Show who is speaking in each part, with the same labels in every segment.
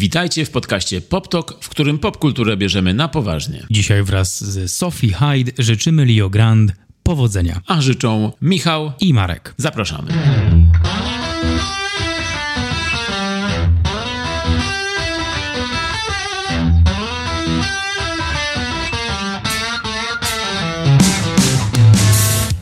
Speaker 1: Witajcie w podcaście PopTok, w którym popkulturę bierzemy na poważnie.
Speaker 2: Dzisiaj wraz z Sophie Hyde życzymy Leo Grand powodzenia.
Speaker 1: A życzą Michał
Speaker 2: i Marek.
Speaker 1: Zapraszamy.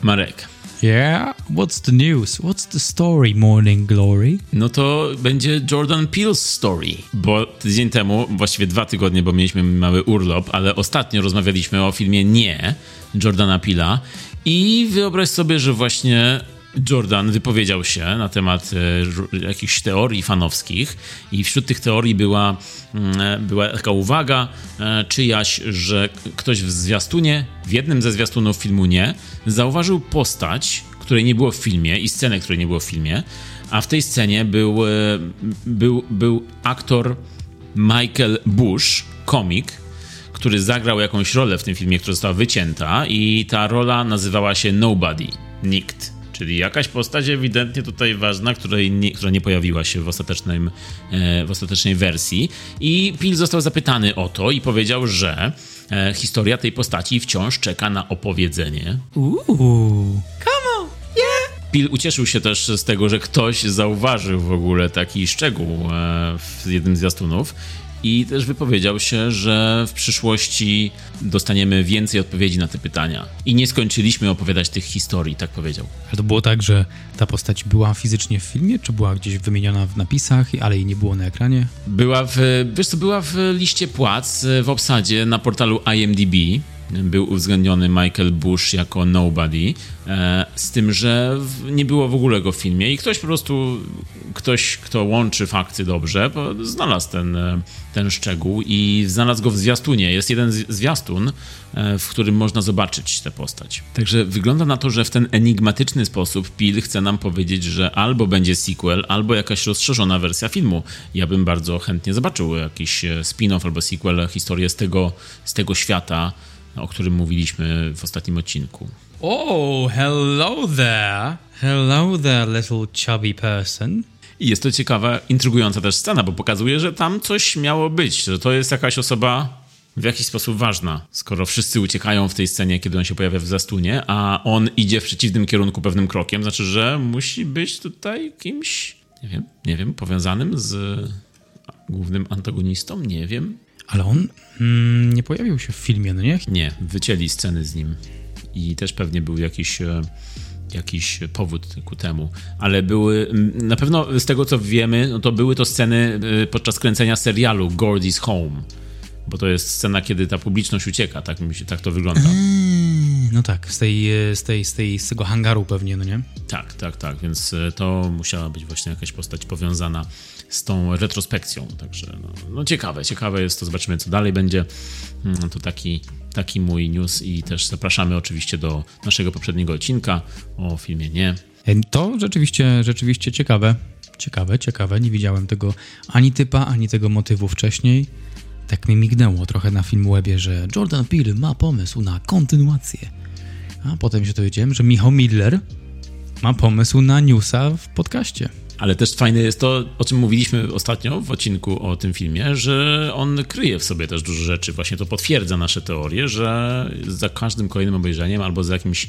Speaker 1: Marek.
Speaker 2: Yeah, what's the news? What's the story, Morning Glory?
Speaker 1: No to będzie Jordan Peele's story, bo tydzień temu, właściwie dwa tygodnie, bo mieliśmy mały urlop, ale ostatnio rozmawialiśmy o filmie Nie Jordana Peela i wyobraź sobie, że właśnie Jordan wypowiedział się na temat e, jakichś teorii fanowskich i wśród tych teorii była, mm, e, była taka uwaga e, czyjaś, że ktoś w zwiastunie, w jednym ze zwiastunów filmu Nie, zauważył postać, której nie było w filmie i scenę, której nie było w filmie, a w tej scenie był, był, był aktor Michael Bush, komik, który zagrał jakąś rolę w tym filmie, która została wycięta i ta rola nazywała się Nobody, nikt. Czyli jakaś postać ewidentnie tutaj ważna, której nie, która nie pojawiła się w, ostatecznym, e, w ostatecznej wersji. I Pil został zapytany o to i powiedział, że e, historia tej postaci wciąż czeka na opowiedzenie.
Speaker 2: Uuu, come on,
Speaker 1: yeah! Pil ucieszył się też z tego, że ktoś zauważył w ogóle taki szczegół e, w jednym z zwiastunów i też wypowiedział się, że w przyszłości dostaniemy więcej odpowiedzi na te pytania. I nie skończyliśmy opowiadać tych historii, tak powiedział.
Speaker 2: Ale to było tak, że ta postać była fizycznie w filmie, czy była gdzieś wymieniona w napisach, ale jej nie było na ekranie?
Speaker 1: Była w, wiesz co, była w liście płac w obsadzie na portalu IMDb był uwzględniony Michael Bush jako nobody, e, z tym, że nie było w ogóle go w filmie i ktoś po prostu, ktoś, kto łączy fakty dobrze, znalazł ten, e, ten szczegół i znalazł go w zwiastunie. Jest jeden zwiastun, e, w którym można zobaczyć tę postać. Także wygląda na to, że w ten enigmatyczny sposób Pil chce nam powiedzieć, że albo będzie sequel, albo jakaś rozszerzona wersja filmu. Ja bym bardzo chętnie zobaczył jakiś spin-off albo sequel, historię z tego, z tego świata, o którym mówiliśmy w ostatnim odcinku.
Speaker 2: Oh, hello there. Hello there, little chubby person.
Speaker 1: I jest to ciekawa, intrygująca też scena, bo pokazuje, że tam coś miało być, że to jest jakaś osoba w jakiś sposób ważna, skoro wszyscy uciekają w tej scenie, kiedy on się pojawia w zastunie, a on idzie w przeciwnym kierunku pewnym krokiem, znaczy, że musi być tutaj kimś, nie wiem, nie wiem, powiązanym z głównym antagonistą, nie wiem.
Speaker 2: Ale on mm, nie pojawił się w filmie, no nie?
Speaker 1: Nie, wycięli sceny z nim. I też pewnie był jakiś, e, jakiś powód ku temu. Ale były, na pewno z tego co wiemy, no to były to sceny e, podczas kręcenia serialu Gordy's Home. Bo to jest scena, kiedy ta publiczność ucieka, tak, mi się, tak to wygląda.
Speaker 2: Eee, no tak, z, tej, e, z, tej, z, tej, z tego hangaru pewnie, no nie?
Speaker 1: Tak, tak, tak, więc to musiała być właśnie jakaś postać powiązana z tą retrospekcją. Także no, no, ciekawe, ciekawe jest to, zobaczymy co dalej będzie. Mm, to taki, taki mój news i też zapraszamy oczywiście do naszego poprzedniego odcinka o filmie Nie.
Speaker 2: E, to rzeczywiście, rzeczywiście ciekawe. Ciekawe, ciekawe. Nie widziałem tego ani typa, ani tego motywu wcześniej. Tak mi mignęło trochę na Filmwebie, że Jordan Peele ma pomysł na kontynuację. A potem się dowiedziałem, że Michał Midler ma pomysł na newsa w podcaście.
Speaker 1: Ale też fajne jest to, o czym mówiliśmy ostatnio w odcinku o tym filmie, że on kryje w sobie też dużo rzeczy. Właśnie to potwierdza nasze teorie, że za każdym kolejnym obejrzeniem albo za jakimś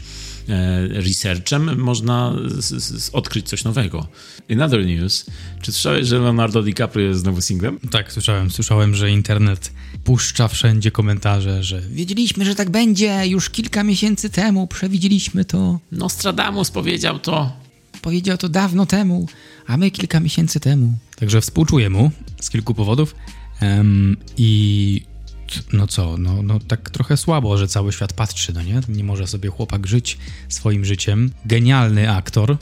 Speaker 1: e, researchem można odkryć coś nowego. In other news, czy słyszałeś, że Leonardo DiCaprio jest znowu singlem?
Speaker 2: Tak, słyszałem. Słyszałem, że internet puszcza wszędzie komentarze, że wiedzieliśmy, że tak będzie już kilka miesięcy temu, przewidzieliśmy to.
Speaker 1: Nostradamus powiedział to.
Speaker 2: Powiedział to dawno temu a my kilka miesięcy temu. Także współczuję mu z kilku powodów. Um, I no co, no, no tak trochę słabo, że cały świat patrzy, no nie? Nie może sobie chłopak żyć swoim życiem. Genialny aktor.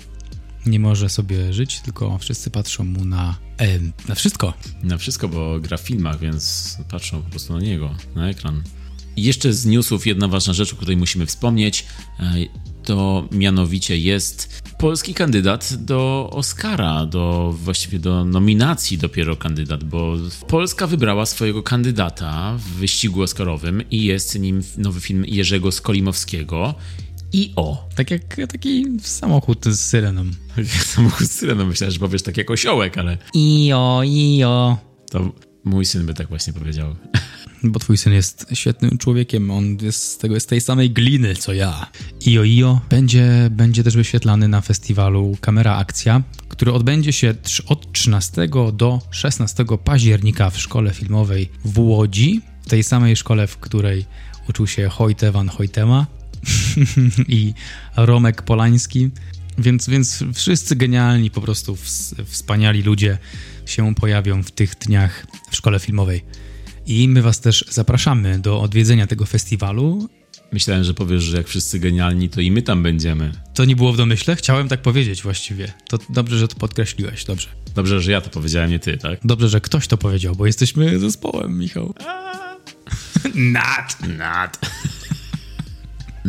Speaker 2: Nie może sobie żyć, tylko wszyscy patrzą mu na, e, na wszystko.
Speaker 1: Na wszystko, bo gra w filmach, więc patrzą po prostu na niego, na ekran. I jeszcze z newsów jedna ważna rzecz, o której musimy wspomnieć, e, to mianowicie jest polski kandydat do Oscara, do właściwie do nominacji dopiero kandydat, bo Polska wybrała swojego kandydata w wyścigu Oscarowym i jest nim nowy film Jerzego Skolimowskiego. I o.
Speaker 2: Tak jak taki samochód z syreną.
Speaker 1: samochód z syreną, myślałem, że powiesz tak jak osiołek, ale...
Speaker 2: I o, i o.
Speaker 1: To Mój syn by tak właśnie powiedział.
Speaker 2: Bo twój syn jest świetnym człowiekiem, on jest z, tego, z tej samej gliny co ja. Io Io będzie, będzie też wyświetlany na festiwalu Kamera Akcja, który odbędzie się od 13 do 16 października w szkole filmowej w Łodzi, w tej samej szkole, w której uczył się Hojte van Hojtema i Romek Polański. Więc, więc wszyscy genialni, po prostu wspaniali ludzie się pojawią w tych dniach w szkole filmowej. I my Was też zapraszamy do odwiedzenia tego festiwalu.
Speaker 1: Myślałem, że powiesz, że jak wszyscy genialni, to i my tam będziemy.
Speaker 2: To nie było w domyśle? Chciałem tak powiedzieć właściwie. To dobrze, że to podkreśliłeś, dobrze.
Speaker 1: Dobrze, że ja to powiedziałem, nie ty, tak?
Speaker 2: Dobrze, że ktoś to powiedział, bo jesteśmy zespołem, Michał.
Speaker 1: Not, not.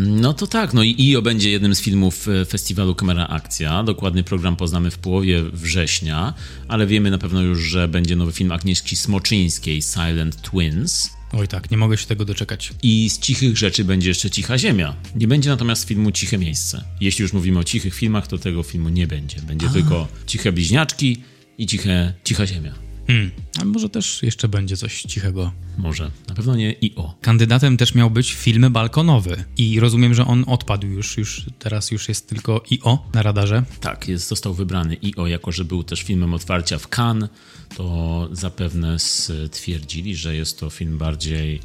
Speaker 1: No to tak, no i IO będzie jednym z filmów e, festiwalu Kamera Akcja. Dokładny program poznamy w połowie września, ale wiemy na pewno już, że będzie nowy film Agnieszki Smoczyńskiej, Silent Twins.
Speaker 2: Oj tak, nie mogę się tego doczekać.
Speaker 1: I z cichych rzeczy będzie jeszcze Cicha Ziemia. Nie będzie natomiast filmu Ciche Miejsce. Jeśli już mówimy o cichych filmach, to tego filmu nie będzie. Będzie A. tylko Ciche Bliźniaczki i ciche, Cicha Ziemia.
Speaker 2: Hmm. A może też jeszcze będzie coś cichego.
Speaker 1: Może. Na pewno nie IO.
Speaker 2: Kandydatem też miał być film balkonowy. I rozumiem, że on odpadł już. już teraz już jest tylko IO na radarze.
Speaker 1: Tak, jest, został wybrany IO, jako że był też filmem otwarcia w Cannes. To zapewne stwierdzili, że jest to film bardziej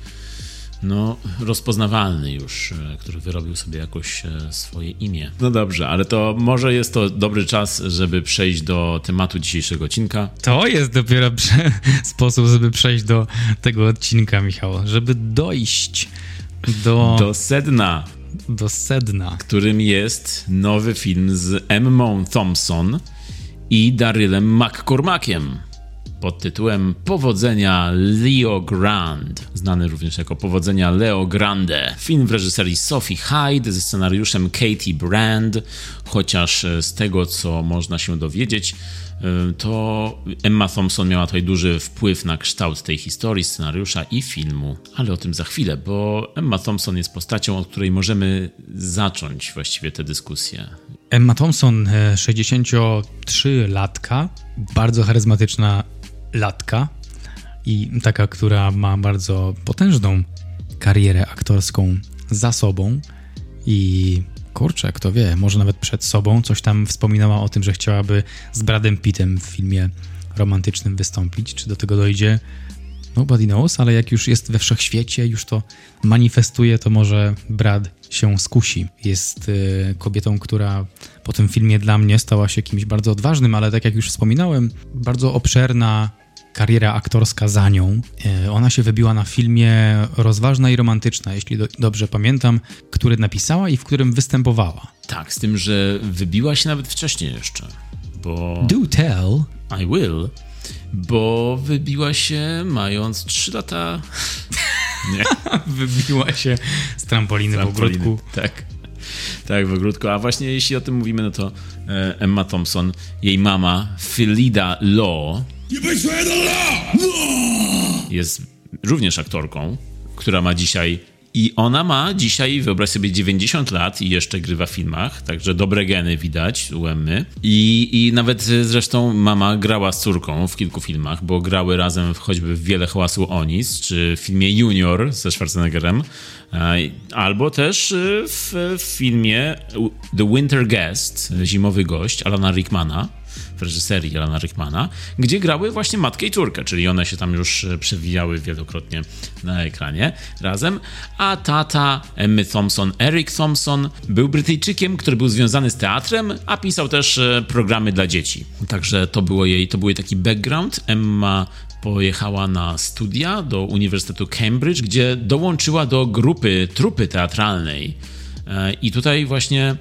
Speaker 1: no, rozpoznawalny już, e, który wyrobił sobie jakoś e, swoje imię. No dobrze, ale to może jest to dobry czas, żeby przejść do tematu dzisiejszego odcinka.
Speaker 2: To jest dopiero sposób, żeby przejść do tego odcinka, Michał, żeby dojść do...
Speaker 1: Do sedna.
Speaker 2: Do sedna.
Speaker 1: Którym jest nowy film z Emmą Thompson i Darylem McCormackiem pod tytułem Powodzenia Leo Grand, znany również jako Powodzenia Leo Grande. Film w reżyserii Sophie Hyde ze scenariuszem Katie Brand, chociaż e, z tego co można się dowiedzieć, e, to Emma Thompson miała tutaj duży wpływ na kształt tej historii, scenariusza i filmu. Ale o tym za chwilę, bo Emma Thompson jest postacią, od której możemy zacząć właściwie tę dyskusję.
Speaker 2: Emma Thompson, 63-latka, e, bardzo charyzmatyczna latka i taka, która ma bardzo potężną karierę aktorską za sobą i kurczę, kto wie, może nawet przed sobą coś tam wspominała o tym, że chciałaby z Bradem Pittem w filmie romantycznym wystąpić. Czy do tego dojdzie? Nobody knows, ale jak już jest we wszechświecie, już to manifestuje, to może Brad się skusi. Jest y, kobietą, która po tym filmie dla mnie stała się kimś bardzo odważnym, ale tak jak już wspominałem, bardzo obszerna kariera aktorska za nią. E, ona się wybiła na filmie Rozważna i Romantyczna, jeśli do, dobrze pamiętam, który napisała i w którym występowała.
Speaker 1: Tak, z tym, że wybiła się nawet wcześniej jeszcze, bo...
Speaker 2: Do tell.
Speaker 1: I will, bo wybiła się mając 3 lata...
Speaker 2: Nie. wybiła się z trampoliny, trampoliny w ogródku.
Speaker 1: Tak. Tak, w ogródku. A właśnie jeśli o tym mówimy, no to e, Emma Thompson, jej mama, Philida Law, jest również aktorką, która ma dzisiaj. I ona ma dzisiaj, wyobraź sobie, 90 lat i jeszcze grywa w filmach, także dobre geny widać u Emmy. I, I nawet zresztą mama grała z córką w kilku filmach, bo grały razem w, choćby w Wiele Hałasu Onis, czy w filmie Junior ze Schwarzeneggerem, e, albo też e, w filmie The Winter Guest, Zimowy Gość, Alana Rickmana w reżyserii Alana Rickmana, gdzie grały właśnie matkę i córkę, czyli one się tam już e, przewijały wielokrotnie na ekranie razem, a tata Emmy Thompson, Eric Thompson, był Brytyjczykiem, który był związany z teatrem, a pisał też e, programy dla dzieci. Także to było jej, to był jej taki background. Emma pojechała na studia do Uniwersytetu Cambridge, gdzie dołączyła do grupy trupy teatralnej E, I tutaj właśnie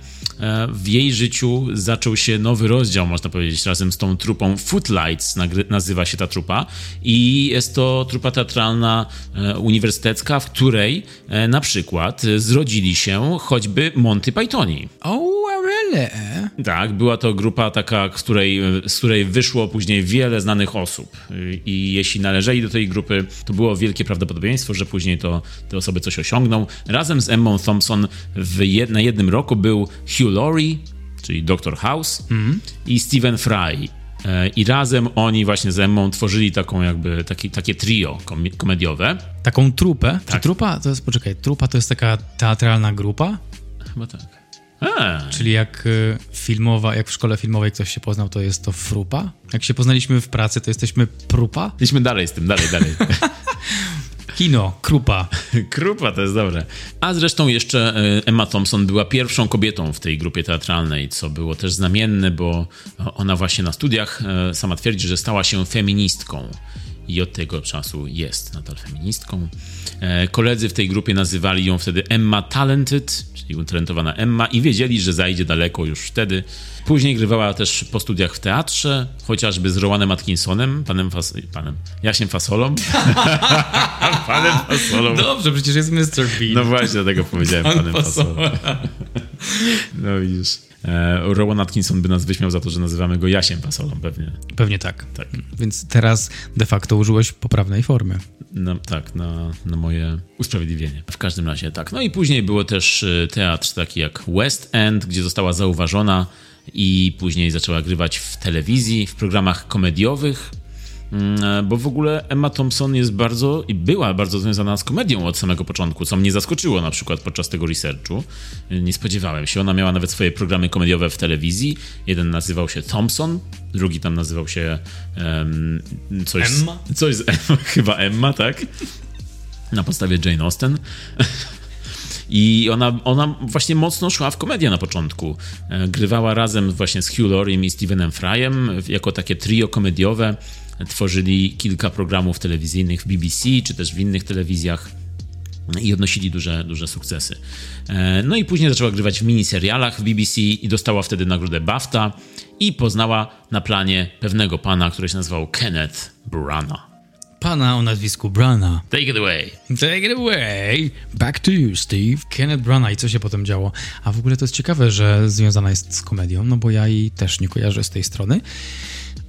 Speaker 1: w jej życiu zaczął się nowy rozdział, można powiedzieć, razem z tą trupą Footlights nazywa się ta trupa i jest to trupa teatralna e, uniwersytecka, w której na przykład zrodzili się choćby Monty Pythoni.
Speaker 2: Oh, really?
Speaker 1: Tak, była to grupa taka, z której, z której wyszło później wiele znanych osób i jeśli należeli do tej grupy, to było wielkie prawdopodobieństwo, że później to te osoby coś osiągną. Razem z Emmą Thompson jed, na jednym roku był Hugh Laurie, czyli Dr. House mm. i Stephen Fry, E, I razem oni właśnie z Emmą tworzyli taką jakby, taki, takie trio komediowe.
Speaker 2: Taką trupę? Tak. Czy trupa to jest, poczekaj, trupa to jest taka teatralna grupa?
Speaker 1: Chyba tak.
Speaker 2: A. Czyli jak y, filmowa, jak w szkole filmowej ktoś się poznał, to jest to frupa? Jak się poznaliśmy w pracy, to jesteśmy prupa?
Speaker 1: Idźmy dalej z tym, dalej, dalej.
Speaker 2: Kino, Krupa.
Speaker 1: Krupa to jest dobre. A zresztą jeszcze e, Emma Thompson była pierwszą kobietą w tej grupie teatralnej, co było też znamienne, bo ona właśnie na studiach e, sama twierdzi, że stała się feministką i od tego czasu jest nadal feministką. E, koledzy w tej grupie nazywali ją wtedy Emma Talented, czyli utalentowana Emma, i wiedzieli, że zajdzie daleko już wtedy. Później grywała też po studiach w teatrze, chociażby z Rowanem Atkinsonem, panem, Fas panem Jasiem Fasolą.
Speaker 2: panem Fasolą. Dobrze, przecież jest Mr. Bean.
Speaker 1: No właśnie, dlatego powiedziałem Pan panem Fasolą. no widzisz. E, Rowan Atkinson by nas wyśmiał za to, że nazywamy go Jasiem Fasolą, pewnie.
Speaker 2: Pewnie tak. tak. Więc teraz de facto użyłeś poprawnej formy.
Speaker 1: No, tak, na, na moje usprawiedliwienie. W każdym razie tak. No i później było też e, teatr taki jak West End, gdzie została zauważona i później zaczęła grywać w telewizji, w programach komediowych, bo w ogóle Emma Thompson jest bardzo i była bardzo związana z komedią od samego początku, co mnie zaskoczyło na przykład podczas tego researchu. Nie spodziewałem się. Ona miała nawet swoje programy komediowe w telewizji. Jeden nazywał się Thompson, drugi tam nazywał się um, coś,
Speaker 2: Emma?
Speaker 1: coś z Emma, chyba Emma, tak? Na podstawie Jane Austen. I ona, ona właśnie mocno szła w komedię na początku. E, grywała razem właśnie z Hugh Lauriem i Stevenem Fryem jako takie trio komediowe. Tworzyli kilka programów telewizyjnych w BBC czy też w innych telewizjach i odnosili duże, duże sukcesy. E, no i później zaczęła grywać w miniserialach w BBC i dostała wtedy nagrodę BAFTA i poznała na planie pewnego pana, który się nazywał Kenneth Branagh
Speaker 2: pana o nazwisku Brana.
Speaker 1: Take it away.
Speaker 2: Take it away. Back to you, Steve. Kenneth Brana i co się potem działo? A w ogóle to jest ciekawe, że związana jest z komedią, no bo ja jej też nie kojarzę z tej strony.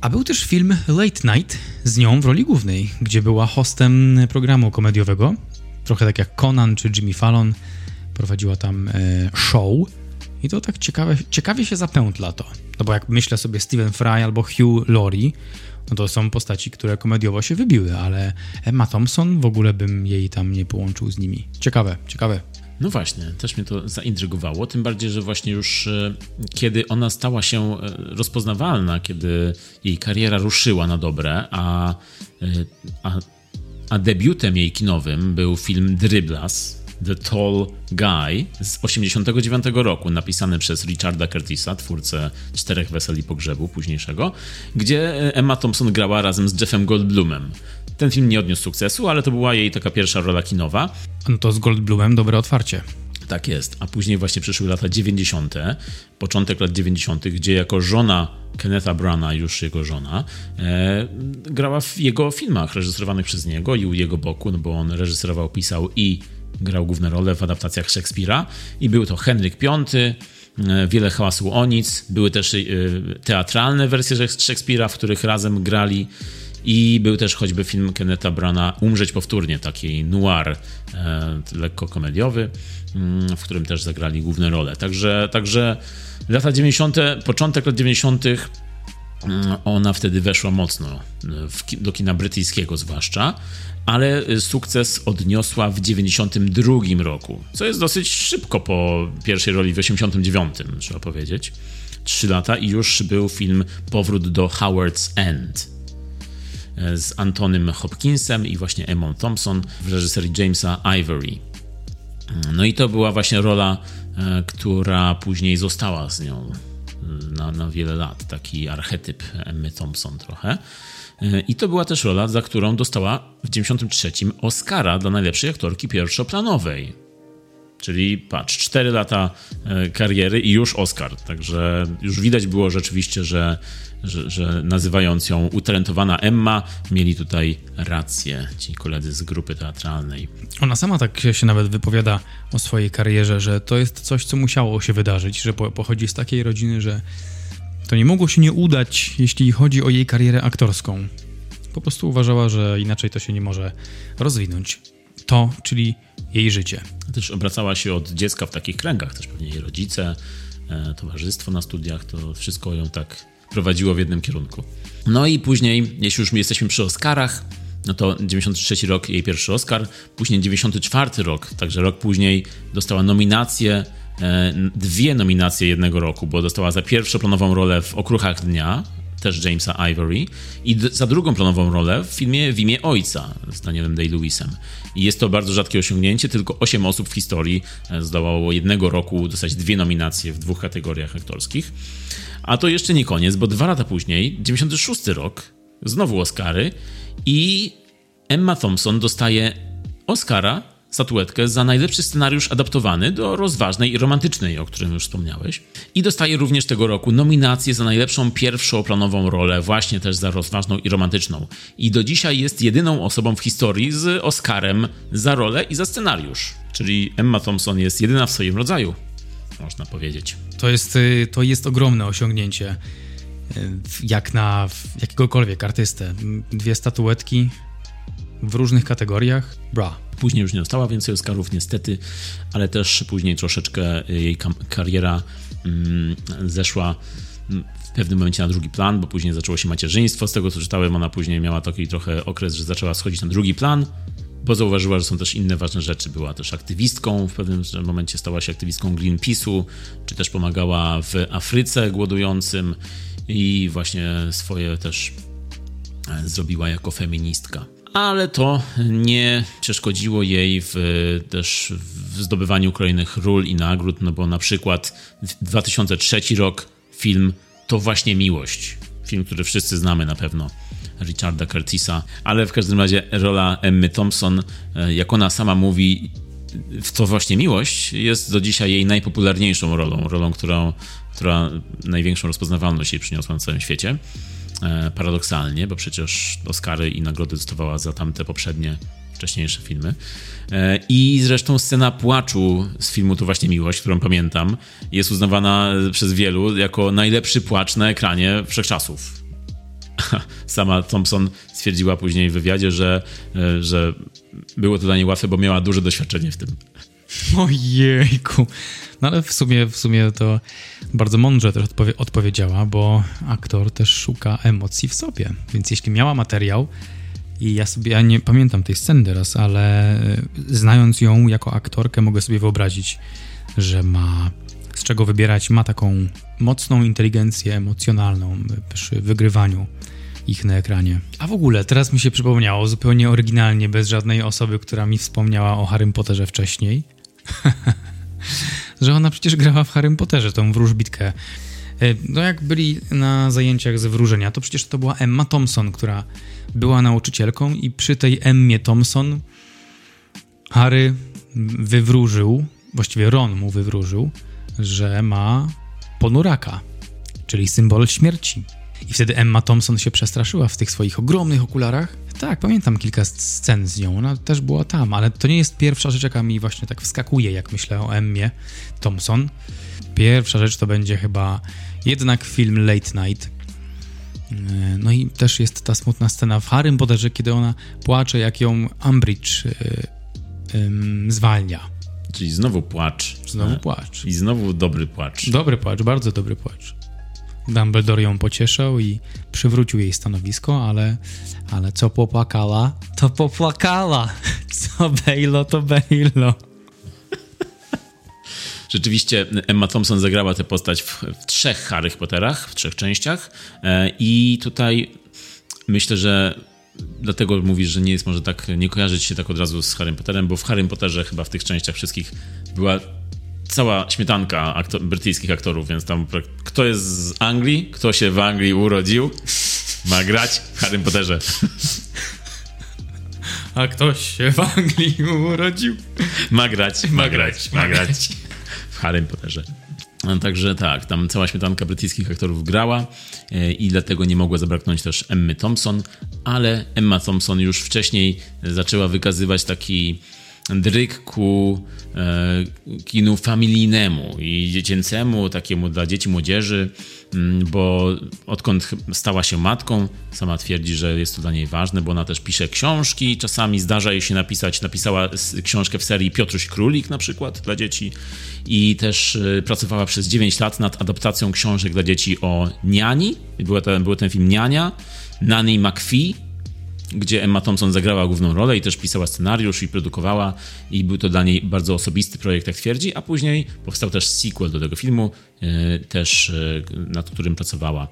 Speaker 2: A był też film Late Night z nią w roli głównej, gdzie była hostem programu komediowego. Trochę tak jak Conan czy Jimmy Fallon. Prowadziła tam e, show. I to tak ciekawe, ciekawie się zapętla to. No bo jak myślę sobie Stephen Fry albo Hugh Laurie, no to są postaci, które komediowo się wybiły, ale Emma Thompson w ogóle bym jej tam nie połączył z nimi. Ciekawe, ciekawe.
Speaker 1: No właśnie, też mnie to zaintrygowało, tym bardziej, że właśnie już e, kiedy ona stała się e, rozpoznawalna, kiedy jej kariera ruszyła na dobre, a, e, a, a debiutem jej kinowym był film Driblas, The Tall Guy z 89 roku, napisany przez Richarda Curtisa, twórcę Czterech Weseli Pogrzebu późniejszego, gdzie Emma Thompson grała razem z Jeffem Goldblumem. Ten film nie odniósł sukcesu, ale to była jej taka pierwsza rola kinowa.
Speaker 2: No to z Goldblumem dobre otwarcie.
Speaker 1: Tak jest. A później właśnie przyszły lata 90., początek lat 90., gdzie jako żona Kennetha Brana, już jego żona, e, grała w jego filmach reżyserowanych przez niego i u jego boku, no bo on reżyserował, pisał i grał główne role w adaptacjach Szekspira i był to Henryk V, e, wiele hałasu o nic, były też e, teatralne wersje Szekspira, w których razem grali i był też choćby film Kenneta Brana Umrzeć powtórnie, taki noir, e, lekko komediowy, mm, w którym też zagrali główne role. Także, także lata 90., początek lat 90., mm, ona wtedy weszła mocno do kina brytyjskiego zwłaszcza, ale y, sukces odniosła w 92 roku, co jest dosyć szybko po pierwszej roli w 89, trzeba powiedzieć. Trzy lata i już był film Powrót do Howard's End y, z Antonym Hopkinsem i właśnie Emma Thompson w reżyserii Jamesa Ivory. No i to była właśnie rola, y, która później została z nią na, na wiele lat, taki archetyp Emmy Thompson trochę. E, I to była też rola, za którą dostała w 93 Oscara dla najlepszej aktorki pierwszoplanowej. Czyli patrz, 4 lata e, kariery i już Oscar. Także już widać było rzeczywiście, że, że, że, nazywając ją utalentowana Emma, mieli tutaj rację ci koledzy z grupy teatralnej.
Speaker 2: Ona sama tak się nawet wypowiada o swojej karierze, że to jest coś, co musiało się wydarzyć, że pochodzi z takiej rodziny, że to nie mogło się nie udać, jeśli chodzi o jej karierę aktorską. Po prostu uważała, że inaczej to się nie może rozwinąć. To, czyli jej życie.
Speaker 1: Też obracała się od dziecka w takich kręgach, też pewnie jej rodzice, e, towarzystwo na studiach, to wszystko ją tak prowadziło w jednym kierunku. No i później, jeśli już jesteśmy przy Oscarach, no to 93 rok jej pierwszy Oscar, później 94 rok, także rok później dostała nominację, dwie nominacje jednego roku, bo dostała za pierwszoplanową rolę w Okruchach Dnia, też Jamesa Ivory, i za drugą planową rolę w filmie W imię Ojca z Danielem Day-Lewisem. I jest to bardzo rzadkie osiągnięcie, tylko 8 osób w historii e, zdołało jednego roku dostać dwie nominacje w dwóch kategoriach aktorskich. A to jeszcze nie koniec, bo dwa lata później, 96 rok, znowu Oscary i Emma Thompson dostaje Oscara, statuetkę za najlepszy scenariusz adaptowany do rozważnej i romantycznej, o którym już wspomniałeś. I dostaje również tego roku nominację za najlepszą pierwszoplanową rolę, właśnie też za rozważną i romantyczną. I do dzisiaj jest jedyną osobą w historii z Oscarem za rolę i za scenariusz. Czyli Emma Thompson jest jedyna w swoim rodzaju, można powiedzieć.
Speaker 2: To jest, y, to jest ogromne osiągnięcie y, jak na jakiegokolwiek artystę. Dwie statuetki w różnych kategoriach. Bra.
Speaker 1: Później już nie dostała więcej Oscarów, niestety, ale też później troszeczkę jej kariera mm, zeszła mm, w pewnym momencie na drugi plan, bo później zaczęło się macierzyństwo. Z tego co czytałem, ona później miała taki trochę okres, że zaczęła schodzić na drugi plan, bo zauważyła, że są też inne ważne rzeczy. Była też aktywistką, w pewnym momencie stała się aktywistką Greenpeace'u, czy też pomagała w Afryce głodującym i właśnie swoje też e, zrobiła jako feministka ale to nie przeszkodziło jej w, też w zdobywaniu kolejnych ról i nagród, no bo na przykład 2003 rok film To właśnie miłość. Film, który wszyscy znamy na pewno. Richarda Curtisa, ale w każdym razie rola Emmy Thompson, e, jak ona sama mówi, w to właśnie miłość jest do dzisiaj jej najpopularniejszą rolą, rolą, którą, która największą rozpoznawalność jej przyniosła na całym świecie. E, paradoksalnie, bo przecież Oscary i nagrody dostawała za tamte poprzednie, wcześniejsze filmy. E, I zresztą scena płaczu z filmu To właśnie miłość, którą pamiętam, jest uznawana przez wielu jako najlepszy płacz na ekranie wszechczasów. Sama Thompson stwierdziła później w wywiadzie, że, e, że było to dla niej łatwe, bo miała duże doświadczenie w tym.
Speaker 2: Ojejku. No ale w sumie, w sumie to bardzo mądrze też odpowie odpowiedziała, bo aktor też szuka emocji w sobie. Więc jeśli miała materiał, i ja sobie, ja nie pamiętam tej sceny teraz, ale e, znając ją jako aktorkę, mogę sobie wyobrazić, że ma z czego wybierać, ma taką mocną inteligencję emocjonalną przy wygrywaniu ich na ekranie. A w ogóle, teraz mi się przypomniało zupełnie oryginalnie, bez żadnej osoby, która mi wspomniała o Harrym Potterze wcześniej. że ona przecież grała w Harrym Potterze, tą wróżbitkę. E, no jak byli na zajęciach ze wróżenia, to przecież to była Emma Thompson, która była nauczycielką i przy tej Emmie Thompson Harry wywróżył, właściwie Ron mu wywróżył, że ma ponuraka, czyli symbol śmierci. I wtedy Emma Thompson się przestraszyła w tych swoich ogromnych okularach. Tak, pamiętam kilka scen z nią, ona też była tam, ale to nie jest pierwsza rzecz, jaka mi właśnie tak wskakuje, jak myślę o Emmie Thompson. Pierwsza rzecz to będzie chyba jednak film Late Night. E, no i też jest ta smutna scena w Harrym Potterze, kiedy ona płacze, jak ją Umbridge yy, yy, zwalnia.
Speaker 1: Czyli znowu płacz.
Speaker 2: Znowu płacz.
Speaker 1: I znowu dobry płacz.
Speaker 2: Dobry płacz, bardzo dobry płacz. Dumbledore ją pocieszał i przywrócił jej stanowisko, ale, ale co popłakała, to popłakała. Co Bejlo, to Bejlo.
Speaker 1: Rzeczywiście Emma Thompson zagrała tę postać w, w trzech Harry Potterach, w trzech częściach e, i tutaj myślę, że dlatego mówisz, że nie jest może tak, nie kojarzyć się tak od razu z Harry Potterem, bo w Harry Potterze chyba w tych częściach wszystkich była cała śmietanka aktor, brytyjskich aktorów, więc tam kto jest z Anglii, kto się w Anglii urodził, ma grać w Harry Potterze.
Speaker 2: A ktoś się w Anglii urodził.
Speaker 1: Ma grać, ma grać, ma grać w Harry Potterze. No, także tak, tam cała śmietanka brytyjskich aktorów grała e, i dlatego nie mogła zabraknąć też Emmy Thompson, ale Emma Thompson już wcześniej zaczęła wykazywać taki dryk ku e, kinu familijnemu i dziecięcemu, takiemu dla dzieci, młodzieży, mm, bo odkąd stała się matką, sama twierdzi, że jest to dla niej ważne, bo ona też pisze książki, czasami zdarza jej się napisać, napisała książkę w serii Piotruś Królik na przykład dla dzieci i też e, pracowała przez 9 lat nad adaptacją książek dla dzieci o niani, był ten, był ten film Niania, Nanny McPhee, gdzie Emma Thompson zagrała główną rolę i też pisała scenariusz i produkowała i był to dla niej bardzo osobisty projekt, jak twierdzi, a później powstał też sequel do tego filmu, e, też e, nad którym pracowała.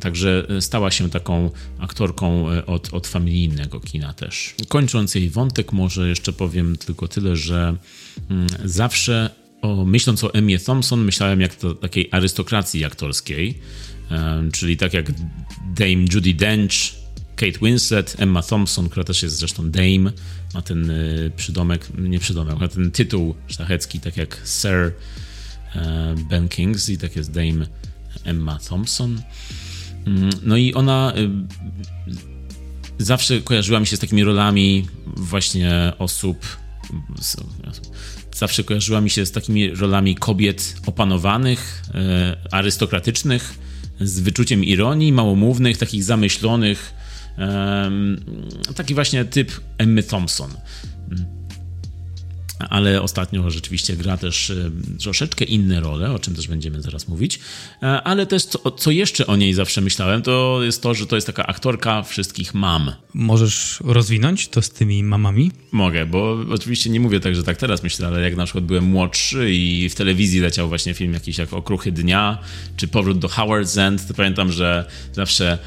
Speaker 1: Także stała się taką aktorką e, od, od familijnego kina też. Kończąc jej wątek, może jeszcze powiem tylko tyle, że mm, zawsze o, myśląc o Emmie Thompson, myślałem jak to takiej arystokracji aktorskiej, czyli tak jak Dame Judy Dench, Kate Winslet, Emma Thompson, która też jest zresztą Dame, ma ten y, przydomek, nie przydomek, ma ten tytuł szlachecki, tak jak Sir y, Ben Kings i tak jest Dame Emma Thompson. Mm, no i ona y, zawsze kojarzyła mi się z takimi rolami właśnie osób, zawsze kojarzyła mi się z takimi rolami kobiet opanowanych, arystokratycznych, z wyczuciem ironii, małomównych, takich zamyślonych, Taki właśnie typ Emmy Thompson ale ostatnio rzeczywiście gra też troszeczkę inne role, o czym też będziemy zaraz mówić. E, ale też co, co, jeszcze o niej zawsze myślałem, to jest to, że to jest taka aktorka wszystkich mam.
Speaker 2: Możesz rozwinąć to z tymi mamami?
Speaker 1: Mogę, bo oczywiście nie mówię tak, że tak teraz myślę, ale jak na przykład byłem młodszy i w telewizji leciał właśnie film jakiś jak Okruchy Dnia, czy Powrót do Howard's End, to pamiętam, że zawsze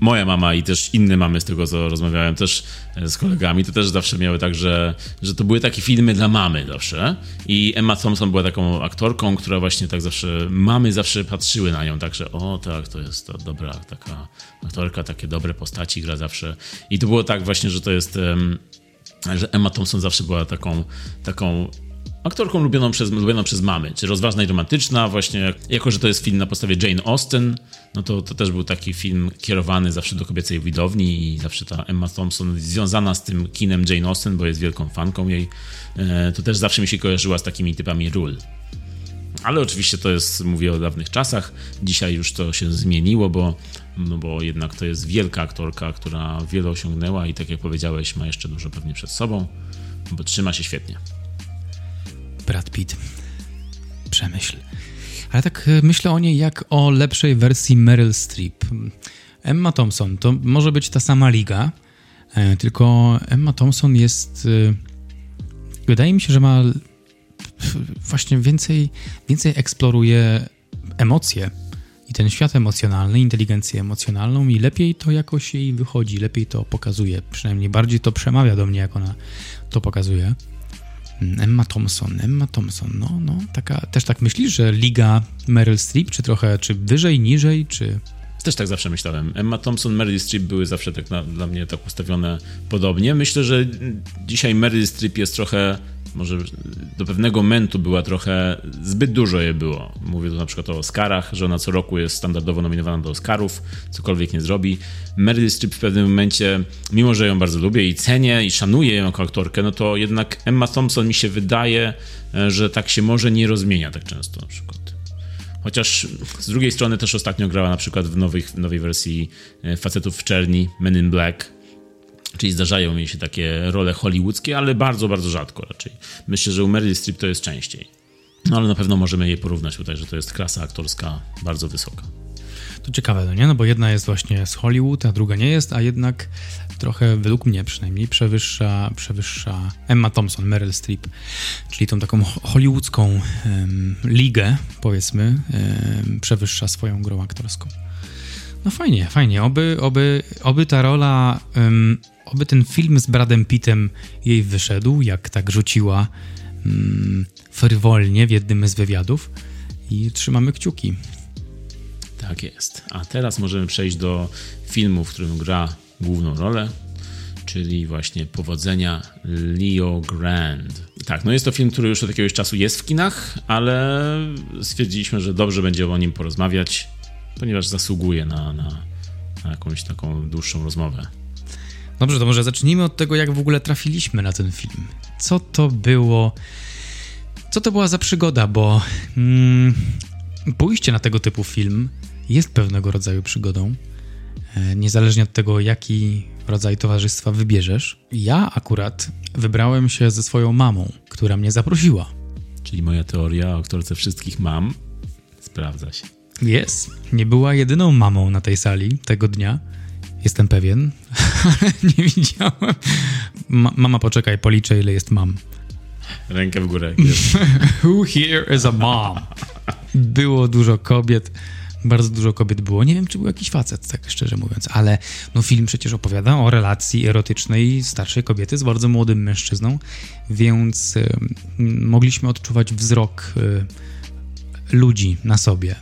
Speaker 1: moja mama i też inne mamy z tego, co rozmawiałem też e, z kolegami, to też zawsze miały tak, że, że to były takie filmy dla mam mamy zawsze. I Emma Thompson była taką aktorką, która właśnie tak zawsze, mamy zawsze patrzyły na nią, także o tak, to jest to dobra taka aktorka, takie dobre postaci gra zawsze. I to było tak właśnie, że to jest, że Emma Thompson zawsze była taką, taką aktorką lubioną przez, lubioną przez mamy, czy rozważna i romantyczna, właśnie jako, że to jest film na podstawie Jane Austen, no to, to też był taki film kierowany zawsze do kobiecej widowni i zawsze ta Emma Thompson związana z tym kinem Jane Austen, bo jest wielką fanką jej, e, to też zawsze mi się kojarzyła z takimi typami ról. Ale oczywiście to jest, mówię o dawnych czasach. Dzisiaj już to się zmieniło, bo, no bo jednak to jest wielka aktorka, która wiele osiągnęła i tak jak powiedziałeś, ma jeszcze dużo pewnie przed sobą, bo trzyma się świetnie.
Speaker 2: Brad Pitt. Przemyśl. Ale tak e, myślę o niej jak o lepszej wersji Meryl Streep. Emma Thompson to może być ta sama liga, e, tylko Emma Thompson jest. E, wydaje mi się, że ma właśnie więcej, więcej eksploruje emocje i ten świat emocjonalny, inteligencję emocjonalną i lepiej to jakoś jej wychodzi, lepiej to pokazuje. Przynajmniej bardziej to przemawia do mnie, jak ona to pokazuje. Emma Thompson, Emma Thompson, no, no, taka, też tak myślisz, że liga Meryl Streep, czy trochę, czy wyżej, niżej, czy...
Speaker 1: Też tak zawsze myślałem. Emma Thompson, Meryl Streep były zawsze tak na, dla mnie tak ustawione podobnie. Myślę, że dzisiaj Meryl Streep jest trochę może do pewnego momentu była trochę, zbyt dużo je było. Mówię tu na przykład o Oscarach, że ona co roku jest standardowo nominowana do Oscarów, cokolwiek nie zrobi. Meryl Streep w pewnym momencie, mimo że ją bardzo lubię i cenię i szanuję ją jako aktorkę, no to jednak Emma Thompson mi się wydaje, e, że tak się może nie rozmienia tak często na przykład. Chociaż z drugiej strony też ostatnio grała na przykład w, nowych, w nowej wersji e, Facetów w Czerni, Men in Black, Czyli zdarzają mi się takie role hollywoodzkie, ale bardzo, bardzo rzadko raczej. Myślę, że u Meryl Streep to jest częściej. No ale na pewno możemy je porównać tutaj, że to jest klasa aktorska bardzo wysoka.
Speaker 2: To ciekawe, no nie? No bo jedna jest właśnie z Hollywood, a druga nie jest, a jednak trochę, według mnie przynajmniej, przewyższa, przewyższa Emma Thompson, Meryl Streep, czyli tą taką hollywoodzką um, ligę, powiedzmy, um, przewyższa swoją grą aktorską. No fajnie, fajnie. Oby, oby, oby ta rola um, oby ten film z Bradem Pittem jej wyszedł, jak tak rzuciła mm, frywolnie w jednym z wywiadów i trzymamy kciuki.
Speaker 1: Tak jest. A teraz możemy przejść do filmu, w którym gra główną rolę, czyli właśnie Powodzenia Leo Grand. Tak, no jest to film, który już od jakiegoś czasu jest w kinach, ale stwierdziliśmy, że dobrze będzie o nim porozmawiać, ponieważ zasługuje na, na, na jakąś taką dłuższą rozmowę.
Speaker 2: Dobrze, to może zacznijmy od tego, jak w ogóle trafiliśmy na ten film. Co to było? Co to była za przygoda? Bo mm, pójście na tego typu film jest pewnego rodzaju przygodą. E, niezależnie od tego, jaki rodzaj towarzystwa wybierzesz. Ja akurat wybrałem się ze swoją mamą, która mnie zaprosiła.
Speaker 1: Czyli moja teoria o aktorce wszystkich mam sprawdza się.
Speaker 2: Jest. Nie była jedyną mamą na tej sali tego dnia. Jestem pewien, ale nie widziałem. Ma mama, poczekaj, policzę, ile jest mam.
Speaker 1: Rękę w górę.
Speaker 2: Who here is a mom? Było dużo kobiet. Bardzo dużo kobiet było. Nie wiem, czy był jakiś facet, tak szczerze mówiąc, ale no film przecież opowiada o relacji erotycznej starszej kobiety z bardzo młodym mężczyzną, więc y, mogliśmy odczuwać wzrok y, ludzi na sobie.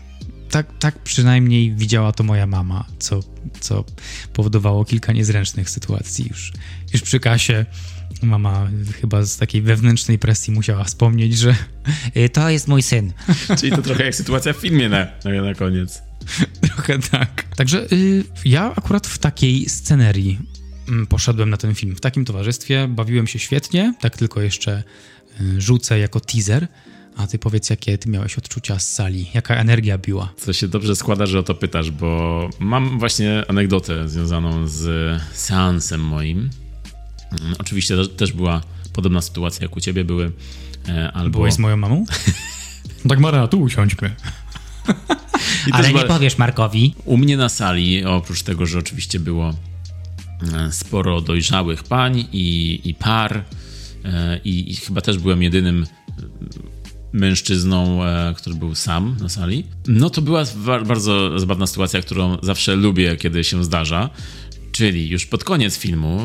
Speaker 2: Tak, tak przynajmniej widziała to moja mama, co, co powodowało kilka niezręcznych sytuacji już, już przy kasie. Mama chyba z takiej wewnętrznej presji musiała wspomnieć, że y, to jest mój syn.
Speaker 1: Czyli to trochę jak sytuacja w filmie na, na koniec.
Speaker 2: Trochę tak. Także y, ja akurat w takiej scenerii y, poszedłem na ten film. W takim towarzystwie bawiłem się świetnie, tak tylko jeszcze y, rzucę jako teaser. A ty powiedz, jakie ty miałeś odczucia z sali? Jaka energia biła?
Speaker 1: To się dobrze składa, że o to pytasz, bo mam właśnie anegdotę związaną z seansem moim. Mm, oczywiście też była podobna sytuacja, jak u ciebie były.
Speaker 2: E, albo... Byłeś z moją mamą? tak, Mara, tu usiądźmy.
Speaker 3: Ale nie powiesz Markowi.
Speaker 1: U mnie na sali, oprócz tego, że oczywiście było e, sporo dojrzałych pań i, i par, e, i, i chyba też byłem jedynym mężczyzną, który był sam na sali. No to była bardzo zabawna sytuacja, którą zawsze lubię, kiedy się zdarza. Czyli już pod koniec filmu,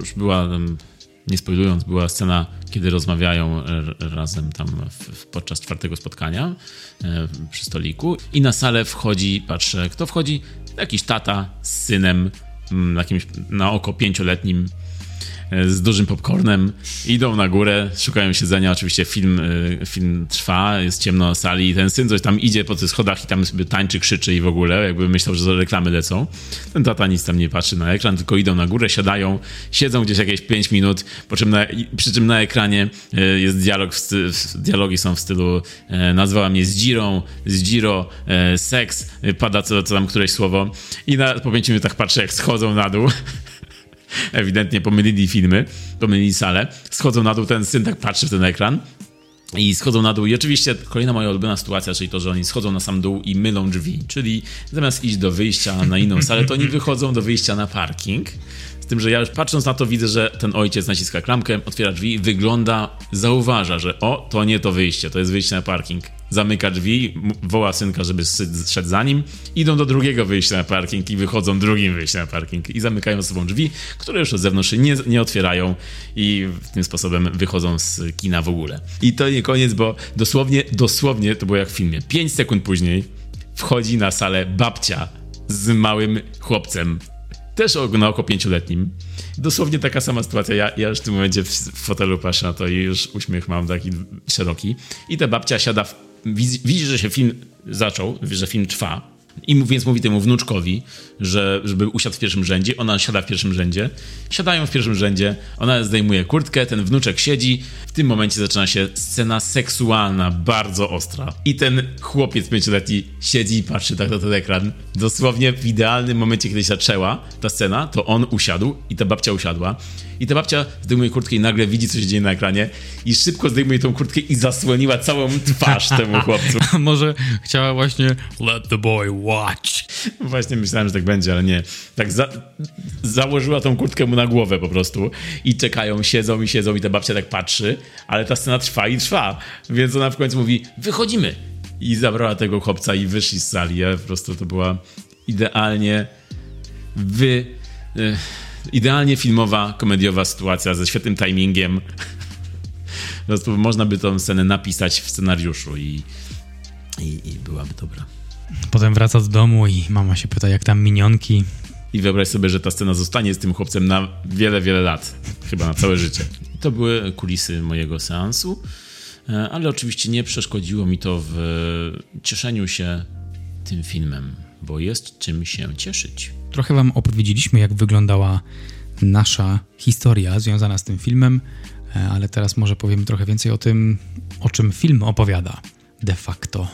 Speaker 1: już, była, nie spoilując, była scena, kiedy rozmawiają razem tam w, podczas czwartego spotkania e, przy stoliku i na salę wchodzi, patrzę, kto wchodzi? Jakiś tata z synem, jakimś na oko pięcioletnim, E, z dużym popcornem, idą na górę, szukają siedzenia, oczywiście film, e, film trwa, jest ciemno na sali. I ten syn coś tam idzie po tych schodach i tam sobie tańczy, krzyczy i w ogóle, jakby myślał, że reklamy lecą. Ten tata nic tam nie patrzy na ekran, tylko idą na górę, siadają, siedzą gdzieś jakieś 5 minut, po czym na, przy czym na ekranie e, jest dialog, dialogi są w stylu nazwała mnie Zdzirą, Zdziro, seks, pada co, co tam któreś słowo. I na, po 5 minutach patrzę jak schodzą na dół ewidentnie pomylili filmy, pomylili salę. Schodzą na dół, ten syn tak patrzy w ten ekran. I schodzą na dół. I oczywiście kolejna moja ulubiona sytuacja, czyli to, że oni schodzą na sam dół i mylą drzwi. Czyli zamiast iść do wyjścia na inną salę, to oni wychodzą do wyjścia na parking. Z tym, że ja już patrząc na to widzę, że ten ojciec naciska klamkę, otwiera drzwi, wygląda, zauważa, że o, to nie to wyjście, to jest wyjście na parking. Zamyka drzwi, woła synka, żeby szedł za nim, idą do drugiego wyjścia na parking i wychodzą drugim wyjściem na parking i zamykają ze sobą drzwi, które już od zewnątrz nie, nie otwierają i tym sposobem wychodzą z kina w ogóle. I to nie koniec, bo dosłownie, dosłownie to było jak w filmie. 5 sekund później wchodzi na salę babcia z małym chłopcem też na oko pięcioletnim. Dosłownie taka sama sytuacja. Ja, ja już w tym momencie w, w fotelu patrzę na to i już uśmiech mam taki szeroki. I ta babcia siada, w, widzi, że się film zaczął, że film trwa i więc mówi temu wnuczkowi, że, żeby usiadł w pierwszym rzędzie. Ona siada w pierwszym rzędzie. Siadają w pierwszym rzędzie. Ona zdejmuje kurtkę, ten wnuczek siedzi. W tym momencie zaczyna się scena seksualna, bardzo ostra. I ten chłopiec pięcioletni siedzi i patrzy tak na ten ekran. Dosłownie w idealnym momencie, kiedy się zaczęła ta scena, to on usiadł i ta babcia usiadła. I ta babcia zdejmuje kurtkę i nagle widzi, co się dzieje na ekranie i szybko zdejmuje tą kurtkę i zasłoniła całą twarz temu chłopcu.
Speaker 2: A może chciała właśnie let the boy watch.
Speaker 1: Właśnie myślałem, że tak będzie, ale nie. Tak za założyła tą kurtkę mu na głowę po prostu i czekają, siedzą i siedzą i ta babcia tak patrzy, ale ta scena trwa i trwa. Więc ona w końcu mówi, wychodzimy. I zabrała tego chłopca i wyszli z sali. Ja po prostu to była idealnie wy... Idealnie filmowa, komediowa sytuacja ze świetnym timingiem. Po prostu można by tą scenę napisać w scenariuszu i, i, i byłaby dobra.
Speaker 2: Potem wraca do domu i mama się pyta, jak tam minionki.
Speaker 1: I wyobraź sobie, że ta scena zostanie z tym chłopcem na wiele, wiele lat. Chyba na całe życie. To były kulisy mojego seansu, e, ale oczywiście nie przeszkodziło mi to w cieszeniu się tym filmem, bo jest czym się cieszyć.
Speaker 2: Trochę wam opowiedzieliśmy, jak wyglądała nasza historia związana z tym filmem, e, ale teraz może powiem trochę więcej o tym, o czym film opowiada de facto.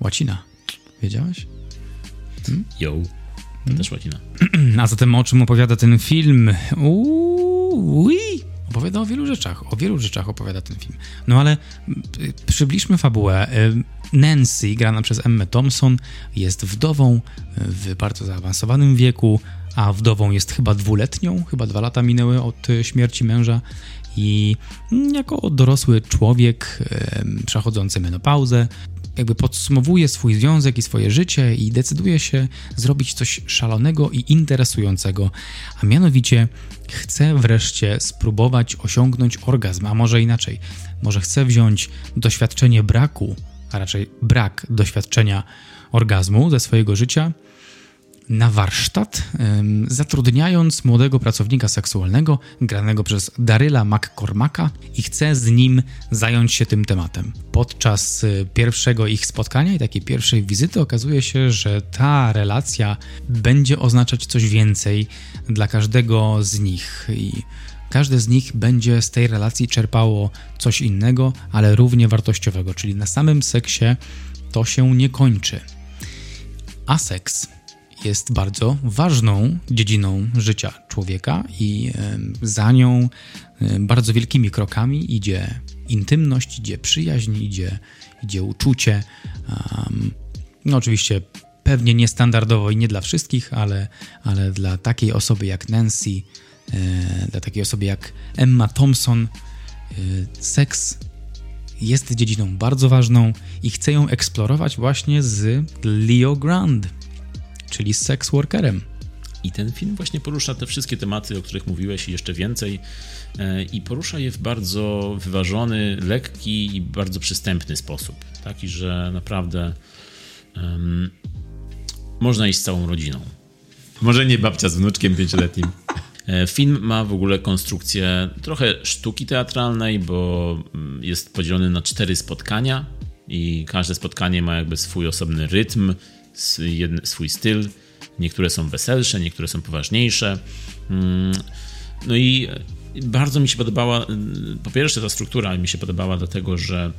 Speaker 2: Łacina. Wiedziałeś?
Speaker 1: Hmm? Yo. To hmm? też łacina.
Speaker 2: A zatem o czym opowiada ten film? Uuu, opowiada o wielu rzeczach. O wielu rzeczach opowiada ten film. No ale y, przybliżmy fabułę. Nancy, grana przez Emma Thompson, jest wdową w bardzo zaawansowanym wieku, a wdową jest chyba dwuletnią, chyba dwa lata minęły od śmierci męża i jako dorosły człowiek przechodzący menopauzę jakby podsumowuje swój związek i swoje życie i decyduje się zrobić coś szalonego i interesującego, a mianowicie chce wreszcie spróbować osiągnąć orgazm, a może inaczej, może chce wziąć doświadczenie braku, a raczej brak doświadczenia orgazmu ze swojego życia na warsztat, zatrudniając młodego pracownika seksualnego, granego przez Daryla McCormacka i chce z nim zająć się tym tematem. Podczas y, pierwszego ich spotkania i takiej pierwszej wizyty okazuje się, że ta relacja będzie oznaczać coś więcej dla każdego z nich i każde z nich będzie z tej relacji czerpało coś innego, ale równie wartościowego, czyli na samym seksie to się nie kończy. A seks jest bardzo ważną dziedziną życia człowieka i za nią bardzo wielkimi krokami idzie intymność, idzie przyjaźń, idzie, idzie uczucie. No oczywiście pewnie niestandardowo i nie dla wszystkich, ale, ale dla takiej osoby jak Nancy, dla takiej osoby jak Emma Thompson, e, seks jest dziedziną bardzo ważną i chcę ją eksplorować właśnie z Leo Grand czyli z sex workerem.
Speaker 1: I ten film właśnie porusza te wszystkie tematy, o których mówiłeś i jeszcze więcej. E, I porusza je w bardzo wyważony, lekki i bardzo przystępny sposób. Taki, że naprawdę um, można iść z całą rodziną. Może nie babcia z wnuczkiem pięcioletnim. E, film ma w ogóle konstrukcję trochę sztuki teatralnej, bo mm, jest podzielony na cztery spotkania i każde spotkanie ma jakby swój osobny rytm, swój styl. Niektóre są weselsze, niektóre są poważniejsze. Mm, no i bardzo mi się podobała, mm, po pierwsze ta struktura mi się podobała dlatego, że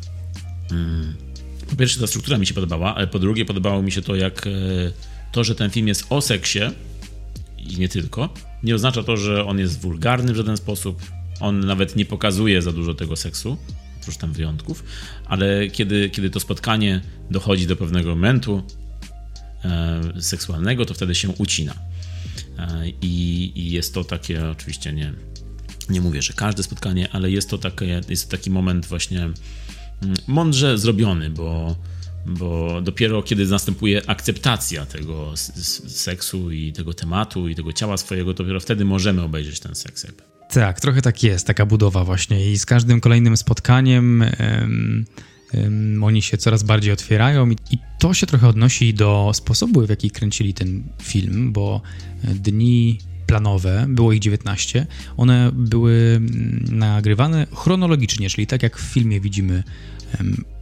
Speaker 1: po pierwsze ta struktura mi się podobała, ale po drugie podobało mi się to, jak e, to, że ten film jest o seksie i nie tylko, nie oznacza to, że on jest wulgarny w żaden sposób. On nawet nie pokazuje za dużo tego seksu, oprócz tam wyjątków, ale kiedy, kiedy to spotkanie dochodzi do pewnego momentu, E, seksualnego, to wtedy się ucina. E, I, I, jest to takie, oczywiście nie, nie mówię, że każde spotkanie, ale jest to, takie, jest to taki moment właśnie mm, mądrze zrobiony, bo, bo dopiero kiedy następuje akceptacja tego seksu i tego tematu i tego ciała swojego, dopiero wtedy możemy obejrzeć ten seks. Jakby.
Speaker 2: Tak, trochę tak jest, taka budowa właśnie i z każdym kolejnym spotkaniem oni się coraz bardziej otwierają i, i to się trochę odnosi do sposobu, w jaki kręcili ten film, bo e, dni planowe, było ich 19, one były mm, nagrywane chronologicznie, czyli tak jak w filmie widzimy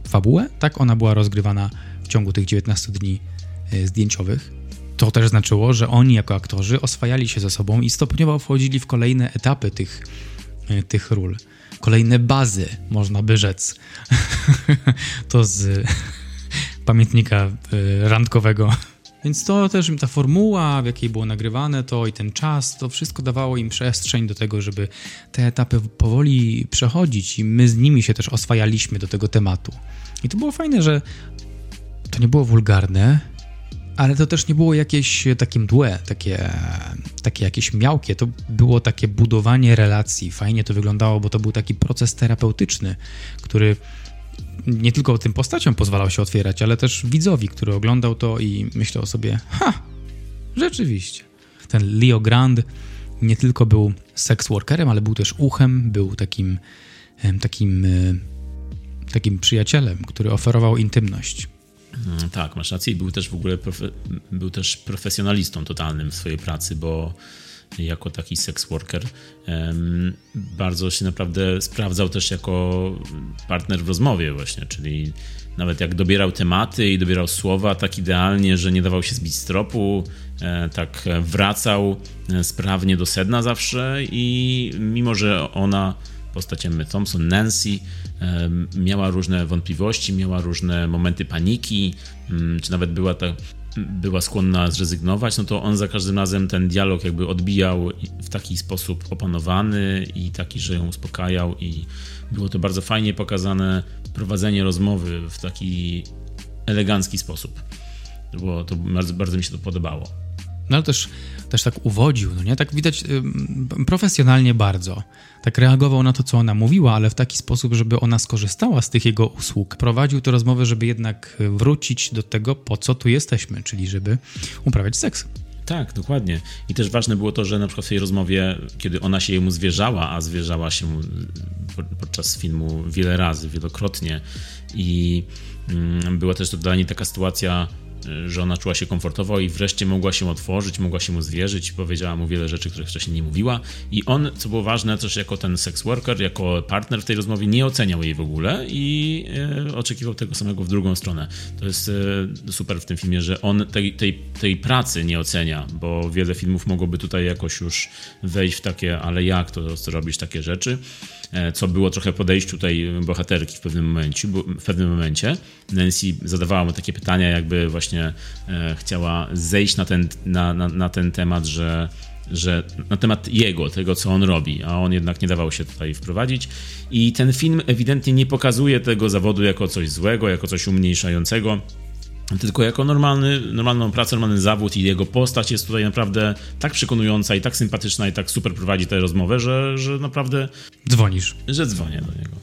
Speaker 2: fabułę, tak ona była rozgrywana w ciągu tych 19 dni e, zdjęciowych. To też znaczyło, że oni jako aktorzy oswajali się ze sobą i stopniowo wchodzili w kolejne etapy tych, e, tych ról kolejne bazy, można by rzec. to z pamiętnika y, randkowego. Więc to też ta formuła, w jakiej było nagrywane to i ten czas, to wszystko dawało im przestrzeń do tego, żeby te etapy powoli przechodzić i my z nimi się też oswajaliśmy do tego tematu. I to było fajne, że to nie było wulgarne, ale to też nie było jakieś takie mdłe, takie, takie jakieś miałkie. To było takie budowanie relacji. Fajnie to wyglądało, bo to był taki proces terapeutyczny, który nie tylko tym postaciom pozwalał się otwierać, ale też widzowi, który oglądał to i myślał sobie, ha, rzeczywiście. Ten Leo Grand nie tylko był sex workerem, ale był też uchem, był takim, takim, takim przyjacielem, który oferował intymność.
Speaker 1: Mm, tak, masz rację. Był też w ogóle profe, był też profesjonalistą totalnym w swojej pracy, bo jako taki sex worker. Bardzo się naprawdę sprawdzał też jako partner w rozmowie właśnie, czyli nawet jak dobierał tematy i dobierał słowa tak idealnie, że nie dawał się zbić z tropu, e, tak wracał e, sprawnie do sedna zawsze i mimo, że ona postać Emmy Thompson, Nancy, miała różne wątpliwości, miała różne momenty paniki, mm, czy nawet była ta, była skłonna zrezygnować, no to on za każdym razem ten dialog jakby odbijał w taki sposób opanowany i taki, że ją uspokajał i było to bardzo fajnie pokazane prowadzenie rozmowy w taki elegancki sposób. To, było, to bardzo, bardzo mi się to podobało.
Speaker 2: No ale też, też tak uwodził, no nie? Tak widać y, profesjonalnie bardzo. Tak reagował na to, co ona mówiła, ale w taki sposób, żeby ona skorzystała z tych jego usług. Prowadził tę rozmowę, żeby jednak wrócić do tego, po co tu jesteśmy, czyli żeby uprawiać seks.
Speaker 1: Tak, dokładnie. I też ważne było to, że na przykład w tej rozmowie, kiedy ona się jemu zwierzała, a zwierzała się podczas filmu wiele razy, wielokrotnie i była też niej taka sytuacja że ona czuła się komfortowo i wreszcie mogła się otworzyć, mogła się mu zwierzyć, powiedziała mu wiele rzeczy, których wcześniej nie mówiła. I on, co było ważne, też jako ten sex worker, jako partner w tej rozmowie, nie oceniał jej w ogóle i e, oczekiwał tego samego w drugą stronę. To jest e, super w tym filmie, że on tej, tej, tej pracy nie ocenia, bo wiele filmów mogłoby tutaj jakoś już wejść w takie, ale jak to, to robisz takie rzeczy. E, co było trochę podejściu tej bohaterki w pewnym momencie, w pewnym momencie. Nancy zadawała mu takie pytania, jakby właśnie e, chciała zejść na ten, na, na, na ten temat, że że na temat jego, tego co on robi, a on jednak nie dawał się tutaj wprowadzić. I ten film ewidentnie nie pokazuje tego zawodu jako coś złego, jako coś umniejszającego tylko jako normalny, normalną pracę, normalny zawód i jego postać jest tutaj naprawdę tak przekonująca i tak sympatyczna i tak super prowadzi tę rozmowę, że, że naprawdę...
Speaker 2: Dzwonisz.
Speaker 1: Że dzwonię do niego.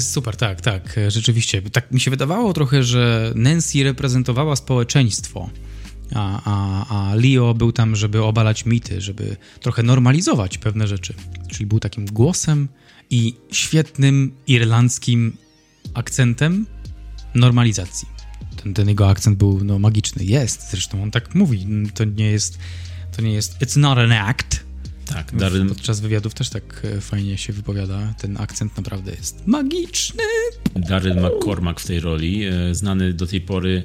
Speaker 2: Super, tak, tak, rzeczywiście. Tak mi się wydawało trochę, że Nancy reprezentowała społeczeństwo, a, a, a Leo był tam, żeby obalać mity, żeby trochę normalizować pewne rzeczy. Czyli był takim głosem i świetnym irlandzkim akcentem normalizacji ten, ten jego akcent był no, magiczny. Jest, zresztą on tak mówi. To nie jest, to nie jest, it's not an act. Tak, Darren... Podczas wywiadów też tak e, fajnie się wypowiada. Ten akcent naprawdę jest magiczny.
Speaker 1: Darren McCormack w tej roli, e, znany do tej pory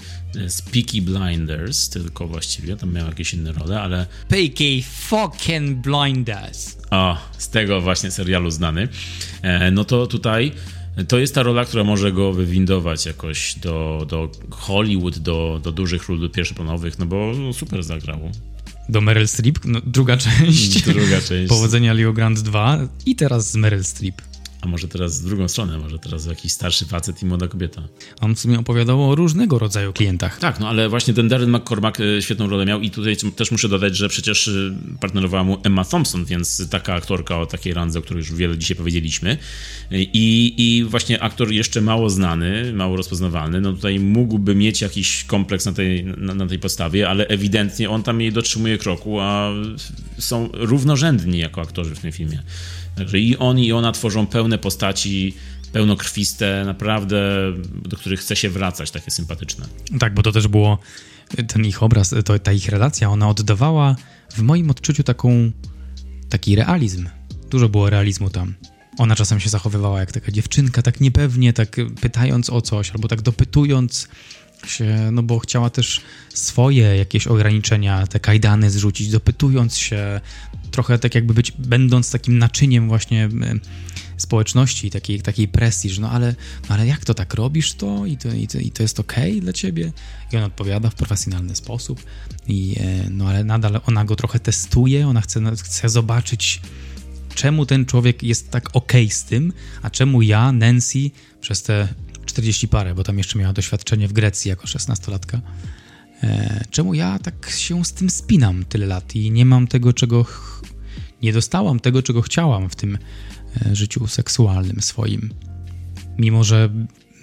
Speaker 1: z Peaky Blinders, tylko właściwie, tam miał jakieś inne role, ale...
Speaker 3: Peaky fucking Blinders.
Speaker 1: O, z tego właśnie serialu znany. E, no to tutaj to jest ta rola, która może go wywindować jakoś do, do Hollywood, do, do dużych ról pierwszoplanowych, no bo super zagrało.
Speaker 2: Do Meryl Streep, no, druga część.
Speaker 1: Druga część.
Speaker 2: Powodzenia Leo Grant 2 i teraz z Meryl Streep.
Speaker 1: A może teraz w drugą stronę, może teraz jakiś starszy facet i młoda kobieta.
Speaker 2: On w sumie opowiadał o różnego rodzaju klientach.
Speaker 1: Tak, no ale właśnie ten Darren McCormack e, świetną rolę miał i tutaj też muszę dodać, że przecież e, partnerowała mu Emma Thompson, więc taka aktorka o takiej randze, o której już wiele dzisiaj powiedzieliśmy. E, I, I właśnie aktor jeszcze mało znany, mało rozpoznawalny, no tutaj mógłby mieć jakiś kompleks na tej, na, na tej podstawie, ale ewidentnie on tam jej dotrzymuje kroku, a są równorzędni jako aktorzy w tym filmie. Także i on, i ona tworzą pełne postaci, pełnokrwiste, naprawdę, do których chce się wracać, takie sympatyczne.
Speaker 2: Tak, bo to też było ten ich obraz, to, ta ich relacja, ona oddawała w moim odczuciu taką, taki realizm. Dużo było realizmu tam. Ona czasem się zachowywała jak taka dziewczynka, tak niepewnie, tak pytając o coś, albo tak dopytując się, no bo chciała też swoje jakieś ograniczenia, te kajdany zrzucić, dopytując się, trochę tak jakby być, będąc takim naczyniem właśnie społeczności, takiej, takiej prestiż, no ale, no ale jak to tak robisz to i to, i to, i to jest okej okay dla ciebie? I on odpowiada w profesjonalny sposób, i, e, no ale nadal ona go trochę testuje, ona chce, chce zobaczyć, czemu ten człowiek jest tak okej okay z tym, a czemu ja, Nancy, przez te 40 parę, bo tam jeszcze miała doświadczenie w Grecji jako 16-latka, e, czemu ja tak się z tym spinam tyle lat i nie mam tego, czego nie dostałam tego, czego chciałam w tym e, życiu seksualnym swoim. Mimo, że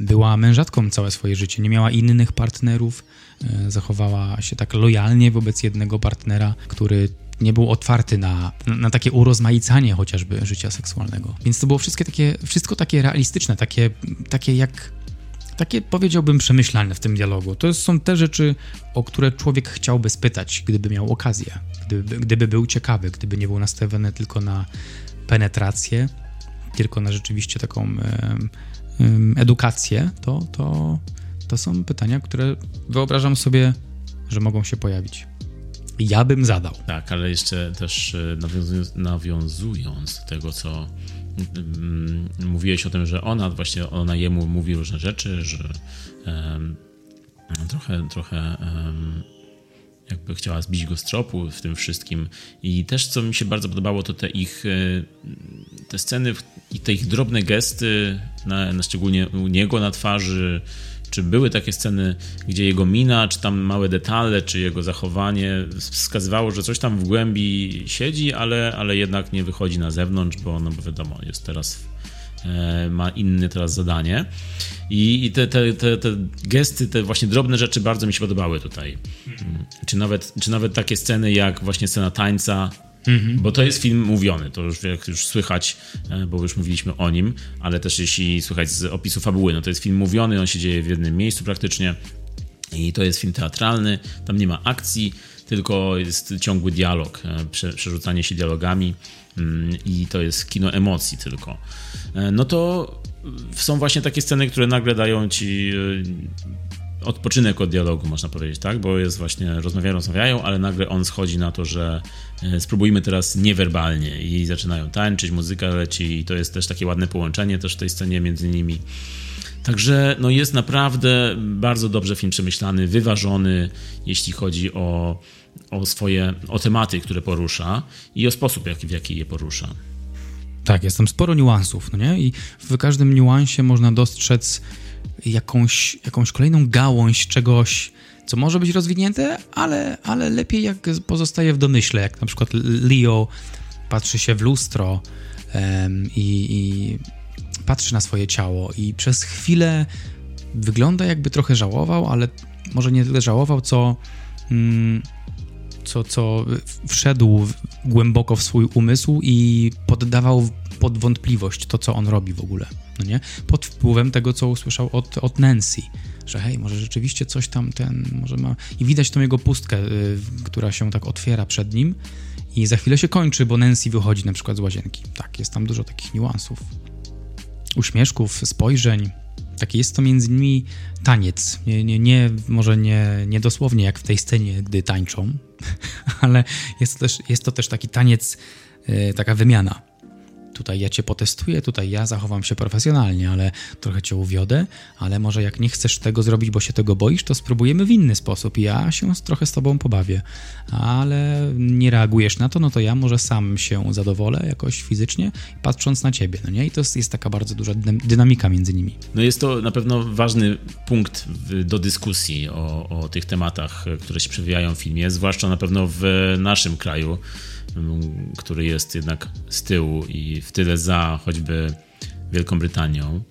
Speaker 2: była mężatką całe swoje życie, nie miała innych partnerów, e, zachowała się tak lojalnie wobec jednego partnera, który nie był otwarty na, na takie urozmaicanie chociażby życia seksualnego. Więc to było wszystkie takie, wszystko takie realistyczne, takie, takie jak takie powiedziałbym przemyślane w tym dialogu. To są te rzeczy, o które człowiek chciałby spytać, gdyby miał okazję gdyby, gdyby był ciekawy, gdyby nie był nastawiony tylko na penetrację, tylko na rzeczywiście taką edukację, to, to, to są pytania, które wyobrażam sobie, że mogą się pojawić. Ja bym zadał.
Speaker 1: Tak, ale jeszcze też e, nawiązując, nawiązując do tego, co mm, mówiłeś o tym, że ona właśnie, ona jemu mówi różne rzeczy, że em, trochę, trochę em, jakby chciała zbić go z tropu w tym wszystkim. I też, co mi się bardzo podobało, to te ich e, te sceny i te ich drobne gesty, na, na szczególnie u niego na twarzy, czy były takie sceny, gdzie jego mina, czy tam małe detale, czy jego zachowanie wskazywało, że coś tam w głębi siedzi, ale, ale jednak nie wychodzi na zewnątrz, bo no bo wiadomo, jest teraz ma inne teraz zadanie. I, i te, te, te, te gesty, te właśnie drobne rzeczy bardzo mi się podobały tutaj. Mm. Czy nawet, czy nawet takie sceny jak właśnie scena tańca, bo to jest film mówiony, to już jak już słychać, e, bo już mówiliśmy o nim, ale też jeśli słychać z opisu fabuły, no to jest film mówiony, on się dzieje w jednym miejscu praktycznie i to jest film teatralny, tam nie ma akcji, tylko jest ciągły dialog, e, prze, przerzucanie się dialogami i to jest kino emocji tylko. E, No to są właśnie takie sceny, które nagle dają ci e, odpoczynek od dialogu, można powiedzieć, tak? Bo jest właśnie, rozmawiają, rozmawiają, ale nagle on schodzi na to, że e, spróbujmy teraz niewerbalnie i zaczynają tańczyć, muzyka leci i to jest też takie ładne połączenie też w tej scenie między nimi. Także no jest naprawdę bardzo dobrze film przemyślany, wyważony, jeśli chodzi o, o swoje, o tematy, które porusza i o sposób, jaki, w jaki je porusza.
Speaker 2: Tak, jest tam sporo niuansów, no nie? I w każdym niuansie można dostrzec jakąś, jakąś kolejną gałąź czegoś, co może być rozwinięte, ale, ale lepiej jak pozostaje w domyśle, jak na przykład Leo patrzy się w lustro em, i, i patrzy na swoje ciało i przez chwilę wygląda jakby trochę żałował, ale może nie tyle żałował, co... Mm, co, co wszedł głęboko w swój umysł i poddawał pod wątpliwość to, co on robi w ogóle, no nie? Pod wpływem tego, co usłyszał od, od Nancy, że hej, może rzeczywiście coś tam ten, może ma... I widać tą jego pustkę, y, która się tak otwiera przed nim i za chwilę się kończy, bo Nancy wychodzi na przykład z łazienki. Tak, jest tam dużo takich niuansów. Uśmieszków, spojrzeń. Taki jest to między nimi taniec. Nie, nie, nie, może nie, nie dosłownie jak w tej scenie, gdy tańczą, ale jest to też, jest to też taki taniec, e, taka wymiana. Tutaj ja cię potestuję, tutaj ja zachowam się profesjonalnie, ale trochę cię uwiodę, ale może jak nie chcesz tego zrobić, bo się tego boisz, to spróbujemy w inny sposób. Ja się trochę z tobą pobawię, ale nie reagujesz na to, no to ja może sam się zadowolę jakoś fizycznie, patrząc na ciebie, no nie? I to jest, jest taka bardzo duża dynam- dynamika między nimi.
Speaker 1: No jest to na pewno ważny punkt w, do dyskusji o, o tych tematach, które się przewijają w filmie, zwłaszcza na pewno w naszym kraju, który jest jednak z tyłu i w tyle za choćby Wielką Brytanią,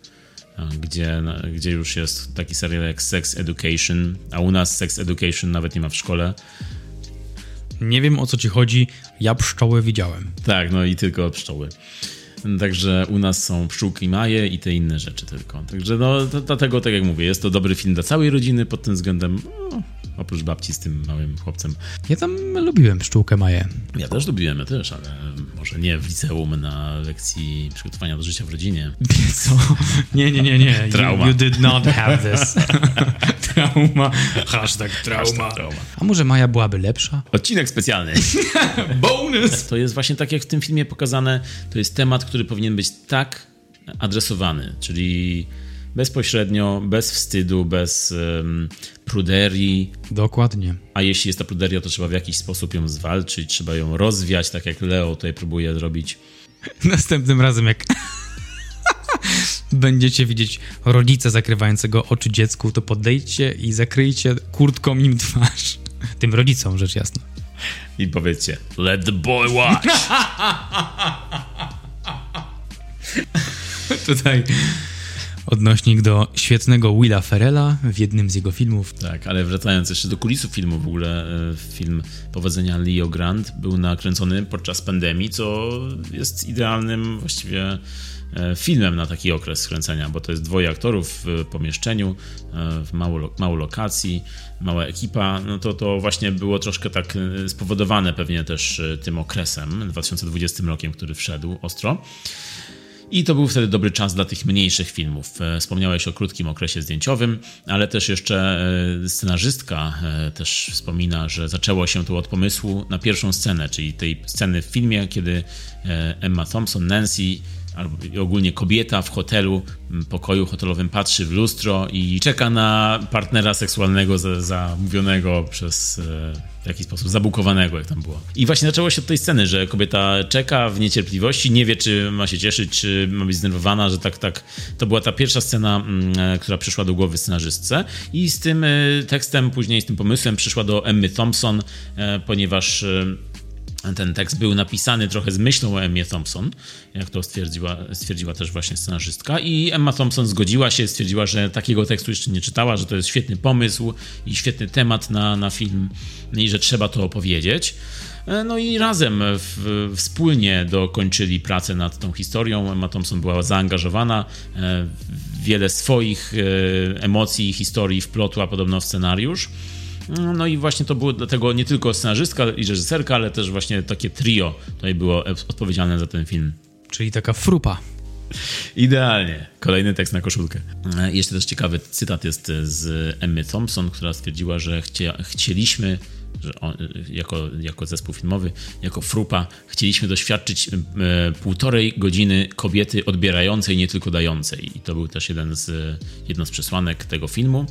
Speaker 1: gdzie, gdzie już jest taki serial jak Sex Education, a u nas Sex Education nawet nie ma w szkole.
Speaker 2: Nie wiem o co ci chodzi, ja pszczoły widziałem.
Speaker 1: Tak, no i tylko pszczoły. Także u nas są pszczółki Maje i te inne rzeczy tylko. Także no, dlatego, tak jak mówię, jest to dobry film dla całej rodziny pod tym względem, no, oprócz babci z tym małym chłopcem.
Speaker 2: Ja tam lubiłem pszczółkę Maję.
Speaker 1: Ja też lubiłem, ja też, ale może nie w liceum na lekcji przygotowania do życia w rodzinie.
Speaker 2: Co? Nie, nie, nie, nie.
Speaker 1: Trauma.
Speaker 2: You, you did not have this. trauma. Hashtag trauma.
Speaker 1: Trauma.
Speaker 2: A może Maja byłaby lepsza?
Speaker 1: Odcinek specjalny.
Speaker 2: Bonus!
Speaker 1: To jest właśnie tak, jak w tym filmie pokazane, to jest temat, który powinien być tak adresowany, czyli bezpośrednio, bez wstydu, bez um, pruderii,
Speaker 2: Dokładnie.
Speaker 1: a jeśli jest ta pruderia, to trzeba w jakiś sposób ją zwalczyć, trzeba ją rozwiać, tak jak Leo tutaj próbuje zrobić.
Speaker 2: Następnym razem, jak będziecie widzieć rodzica zakrywającego oczy dziecku, to podejdźcie i zakryjcie kurtką im twarz. Tym rodzicom, rzecz jasna.
Speaker 1: I powiedzcie, let the boy watch.
Speaker 2: Tutaj odnośnik do świetnego Willa Ferrella w jednym z jego filmów.
Speaker 1: Tak, ale wracając jeszcze do kulisów filmu, w ogóle e, film Powodzenia Leo Grant był nakręcony podczas pandemii, co jest idealnym właściwie e, filmem na taki okres skręcenia, bo to jest dwoje aktorów w pomieszczeniu, e, w mało, mało lokacji, mała ekipa, no to to właśnie było troszkę tak spowodowane pewnie też tym okresem, 2020 rokiem, który wszedł ostro. I to był wtedy dobry czas dla tych mniejszych filmów. E, wspomniałeś o krótkim okresie zdjęciowym, ale też jeszcze e, scenarzystka e, też wspomina, że zaczęło się to od pomysłu na pierwszą scenę, czyli tej sceny w filmie, kiedy Emma Thompson, Nancy albo ogólnie kobieta w hotelu, pokoju hotelowym patrzy w lustro i czeka na partnera seksualnego zamówionego przez e, w jakiś sposób zabukowanego, jak tam było. I właśnie zaczęło się od tej sceny, że kobieta czeka w niecierpliwości, nie wie, czy ma się cieszyć, czy ma być zdenerwowana, że tak, tak. To była ta pierwsza scena, e, która przyszła do głowy scenarzystce i z tym e, tekstem, później z tym pomysłem przyszła do Emmy Thompson, ponieważ ten tekst był napisany trochę z myślą o Emmie Thompson, jak to stwierdziła, stwierdziła też właśnie scenarzystka. I Emma Thompson zgodziła się, stwierdziła, że takiego tekstu jeszcze nie czytała, że to jest świetny pomysł i świetny temat na, na film i że trzeba to opowiedzieć. E, no i razem w, wspólnie dokończyli pracę nad tą historią. Emma Thompson była zaangażowana, e, wiele swoich e, emocji, historii wplotła podobno w scenariusz. No i właśnie to było dlatego nie tylko scenarzystka i reżyserka, ale też właśnie takie trio tutaj było odpowiedzialne za ten film.
Speaker 2: Czyli taka frupa.
Speaker 1: Idealnie. Kolejny tekst na koszulkę. E, jeszcze też ciekawy cytat jest z Emmy Thompson, która stwierdziła, że chcie, chcieliśmy, że on, jako, jako zespół filmowy, jako frupa, chcieliśmy doświadczyć e, półtorej godziny kobiety odbierającej, nie tylko dającej. I to był też jeden z, jedno z przesłanek tego filmu.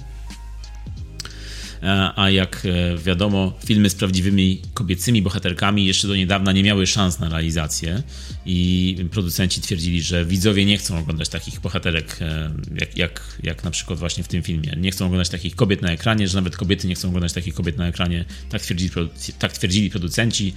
Speaker 1: E, a jak e, wiadomo, filmy z prawdziwymi kobiecymi bohaterkami jeszcze do niedawna nie miały szans na realizację i producenci twierdzili, że widzowie nie chcą oglądać takich bohaterek e, jak, jak, jak na przykład właśnie w tym filmie. Nie chcą oglądać takich kobiet na ekranie, że nawet kobiety nie chcą oglądać takich kobiet na ekranie. Tak twierdzili, tak twierdzili producenci.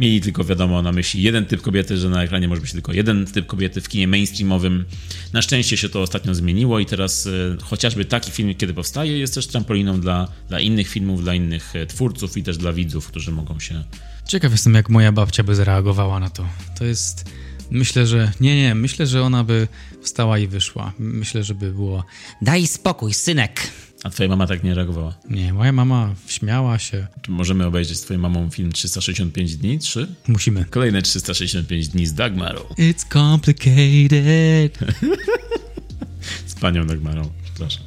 Speaker 1: Mieli tylko wiadomo na myśli jeden typ kobiety, że na ekranie może być tylko jeden typ kobiety w kinie mainstreamowym. Na szczęście się to ostatnio zmieniło i teraz chociażby taki film, kiedy powstaje, jest też trampoliną dla, dla innych filmów, dla innych e, twórców i też dla widzów, którzy mogą się.
Speaker 2: Ciekaw jestem, jak moja babcia by zareagowała na to. To jest. Myślę, że. Nie, nie, myślę, że ona by wstała i wyszła. Myślę, że by było.
Speaker 3: Daj spokój, synek.
Speaker 1: A twoja mama tak nie reagowała?
Speaker 2: Nie, moja mama śmiała się.
Speaker 1: Czy możemy obejrzeć z twoją mamą film 365 dni? Trzy?
Speaker 2: Musimy.
Speaker 1: Kolejne 365 dni z Dagmarą.
Speaker 2: It's complicated.
Speaker 1: z panią Dagmarą, przepraszam.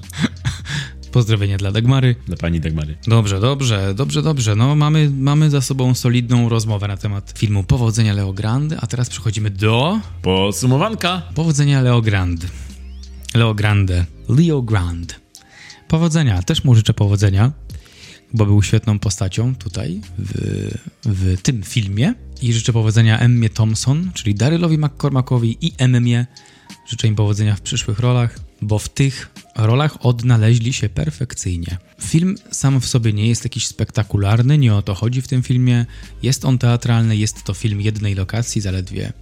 Speaker 2: Pozdrowienia dla Dagmary.
Speaker 1: Dla pani Dagmary.
Speaker 2: Dobrze, dobrze, dobrze, dobrze. No mamy, mamy za sobą solidną rozmowę na temat filmu Powodzenia Leo Grand, a teraz przechodzimy do...
Speaker 1: Podsumowanka.
Speaker 2: Powodzenia Leo Grand. Leo Grande. Leo Grand. Powodzenia. Też mu życzę powodzenia, bo był świetną postacią tutaj w, w tym filmie. I życzę powodzenia Emmie Thompson, czyli Darylowi McCormackowi i Emmie. Życzę im powodzenia w przyszłych rolach bo w tych rolach odnaleźli się perfekcyjnie. Film sam w sobie nie jest jakiś spektakularny, nie o to chodzi w tym filmie. Jest on teatralny, jest to film jednej lokacji zaledwie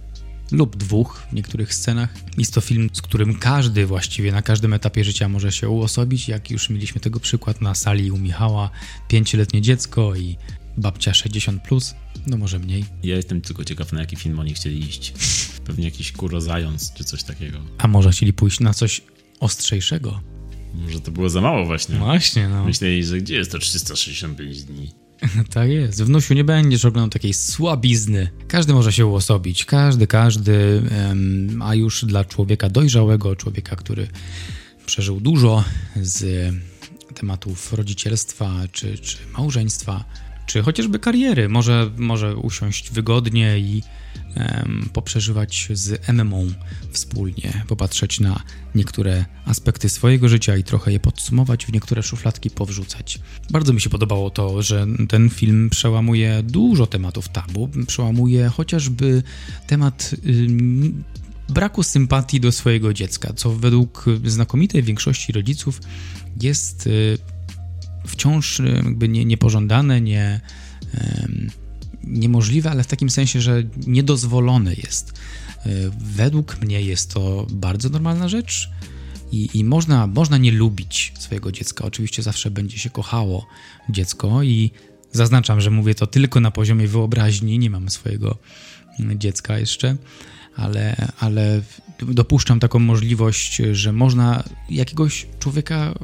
Speaker 2: lub dwóch w niektórych scenach. Jest to film, z którym każdy właściwie na każdym etapie życia może się uosobić, jak już mieliśmy tego przykład na sali u Michała, pięcioletnie dziecko i babcia 60+, plus, no może mniej.
Speaker 1: Ja jestem tylko ciekaw, na jaki film oni chcieli iść. Pewnie jakiś kurozając czy coś takiego.
Speaker 2: A może chcieli pójść na coś ostrzejszego.
Speaker 1: Może to było za mało właśnie.
Speaker 2: Właśnie, no.
Speaker 1: Myśleli, że gdzie jest to 365 dni?
Speaker 2: tak jest. Wnusiu, nie będziesz oglądał takiej słabizny. Każdy może się uosobić. Każdy, każdy. a już dla człowieka dojrzałego, człowieka, który przeżył dużo z tematów rodzicielstwa czy, czy małżeństwa, czy chociażby kariery. Może, może usiąść wygodnie i poprzeżywać z MMO wspólnie, popatrzeć na niektóre aspekty swojego życia i trochę je podsumować, w niektóre szufladki powrzucać. Bardzo mi się podobało to, że ten film przełamuje dużo tematów tabu, przełamuje chociażby temat braku sympatii do swojego dziecka, co według znakomitej większości rodziców jest wciąż jakby nie, niepożądane, nie, niemożliwe, ale w takim sensie, że niedozwolone jest. Y, według mnie jest to bardzo normalna rzecz I, I można, można nie lubić swojego dziecka. Oczywiście zawsze będzie się kochało dziecko i zaznaczam, że mówię to tylko na poziomie wyobraźni. Nie mamy swojego dziecka jeszcze, ale, ale dopuszczam taką możliwość, że można jakiegoś człowieka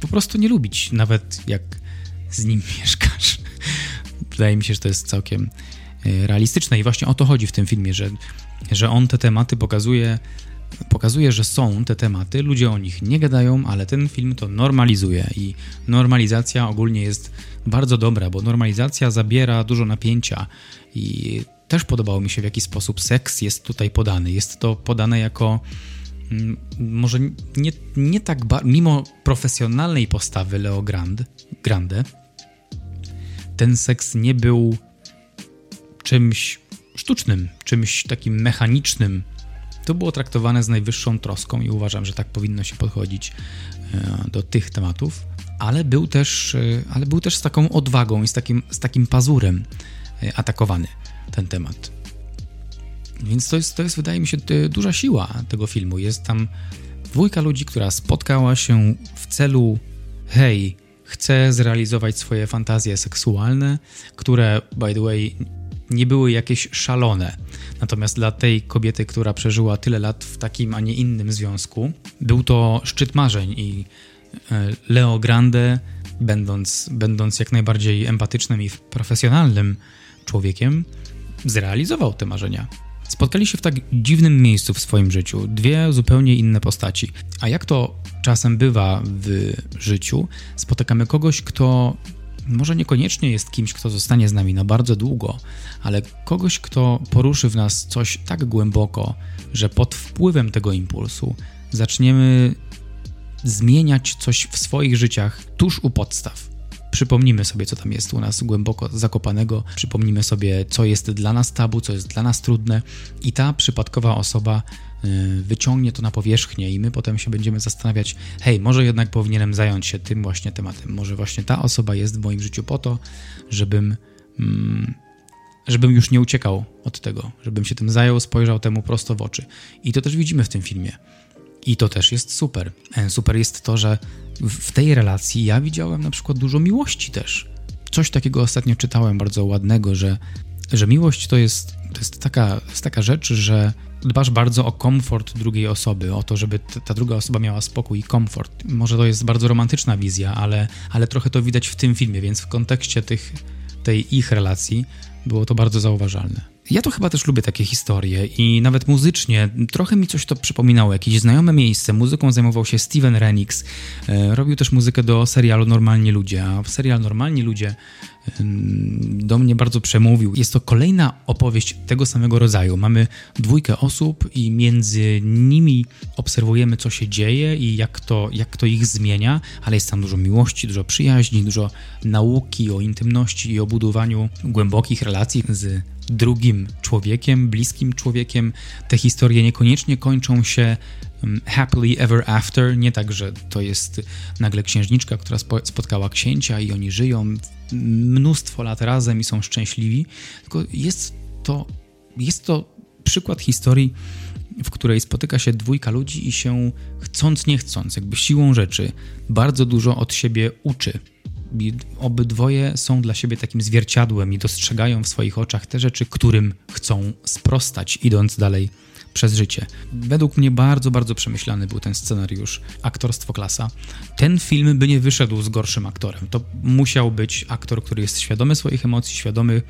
Speaker 2: po prostu nie lubić, nawet jak z nim mieszkasz. Wydaje mi się, że to jest całkiem e, realistyczne i właśnie o to chodzi w tym filmie, że, że on te tematy pokazuje, pokazuje, że są te tematy, ludzie o nich nie gadają, ale ten film to normalizuje i normalizacja ogólnie jest bardzo dobra, bo normalizacja zabiera dużo napięcia i też podobało mi się w jaki sposób seks jest tutaj podany. Jest to podane jako mm, może nie, nie tak, mimo profesjonalnej postawy Leo Grand, Grande, ten seks nie był czymś sztucznym, czymś takim mechanicznym. To było traktowane z najwyższą troską i uważam, że tak powinno się podchodzić e, do tych tematów, ale był też, e, ale był też z taką odwagą i z takim, z takim pazurem e, atakowany ten temat. Więc to jest, to jest, wydaje mi się, duża siła tego filmu. Jest tam dwójka ludzi, która spotkała się w celu hej, chce zrealizować swoje fantazje seksualne, które, by the way, nie były jakieś szalone. Natomiast dla tej kobiety, która przeżyła tyle lat w takim, a nie innym związku, był to szczyt marzeń i e, Leo Grande, będąc, będąc jak najbardziej empatycznym i profesjonalnym człowiekiem, zrealizował te marzenia. Spotkali się w tak dziwnym miejscu w swoim życiu, dwie zupełnie inne postaci. A jak to czasem bywa w życiu, spotykamy kogoś, kto może niekoniecznie jest kimś, kto zostanie z nami na bardzo długo, ale kogoś, kto poruszy w nas coś tak głęboko, że pod wpływem tego impulsu zaczniemy zmieniać coś w swoich życiach tuż u podstaw. Przypomnimy sobie, co tam jest u nas głęboko zakopanego, przypomnimy sobie, co jest dla nas tabu, co jest dla nas trudne, i ta przypadkowa osoba y, wyciągnie to na powierzchnię, i my potem się będziemy zastanawiać: hej, może jednak powinienem zająć się tym właśnie tematem. Może właśnie ta osoba jest w moim życiu po to, żebym. Mm, żebym już nie uciekał od tego, żebym się tym zajął, spojrzał temu prosto w oczy. I to też widzimy w tym filmie. I to też jest super. E, super jest to, że w tej relacji ja widziałem na przykład dużo miłości też. Coś takiego ostatnio czytałem bardzo ładnego, że, że miłość to jest, to jest taka, jest taka rzecz, że dbasz bardzo o komfort drugiej osoby, o to, żeby ta druga osoba miała spokój i komfort. Może to jest bardzo romantyczna wizja, ale, ale trochę to widać w tym filmie, więc w kontekście tych, tej ich relacji było to bardzo zauważalne. Ja to chyba też lubię takie historie i nawet muzycznie trochę mi coś to przypominało, jakieś znajome miejsce. Muzyką zajmował się Steven Renix. E, robił też muzykę do serialu Normalni Ludzie, a w serial Normalni Ludzie do mnie bardzo przemówił. Jest to kolejna opowieść tego samego rodzaju. Mamy dwójkę osób i między nimi obserwujemy, co się dzieje i jak to, jak to ich zmienia, ale jest tam dużo miłości, dużo przyjaźni, dużo nauki o intymności i o budowaniu głębokich relacji z drugim człowiekiem, bliskim człowiekiem. Te historie niekoniecznie kończą się mm, happily ever after, nie tak, że to jest nagle księżniczka, która spotkała księcia i oni żyją mnóstwo lat razem i są szczęśliwi, tylko jest to, jest to przykład historii, w której spotyka się dwójka ludzi i się chcąc, nie chcąc, jakby siłą rzeczy, bardzo dużo od siebie uczy. Obydwoje są dla siebie takim zwierciadłem i dostrzegają w swoich oczach te rzeczy, którym chcą sprostać, idąc dalej przez życie. Według mnie bardzo, bardzo przemyślany był ten scenariusz, aktorstwo klasa. Ten film by nie wyszedł z gorszym aktorem. To musiał być aktor, który jest świadomy swoich emocji, świadomy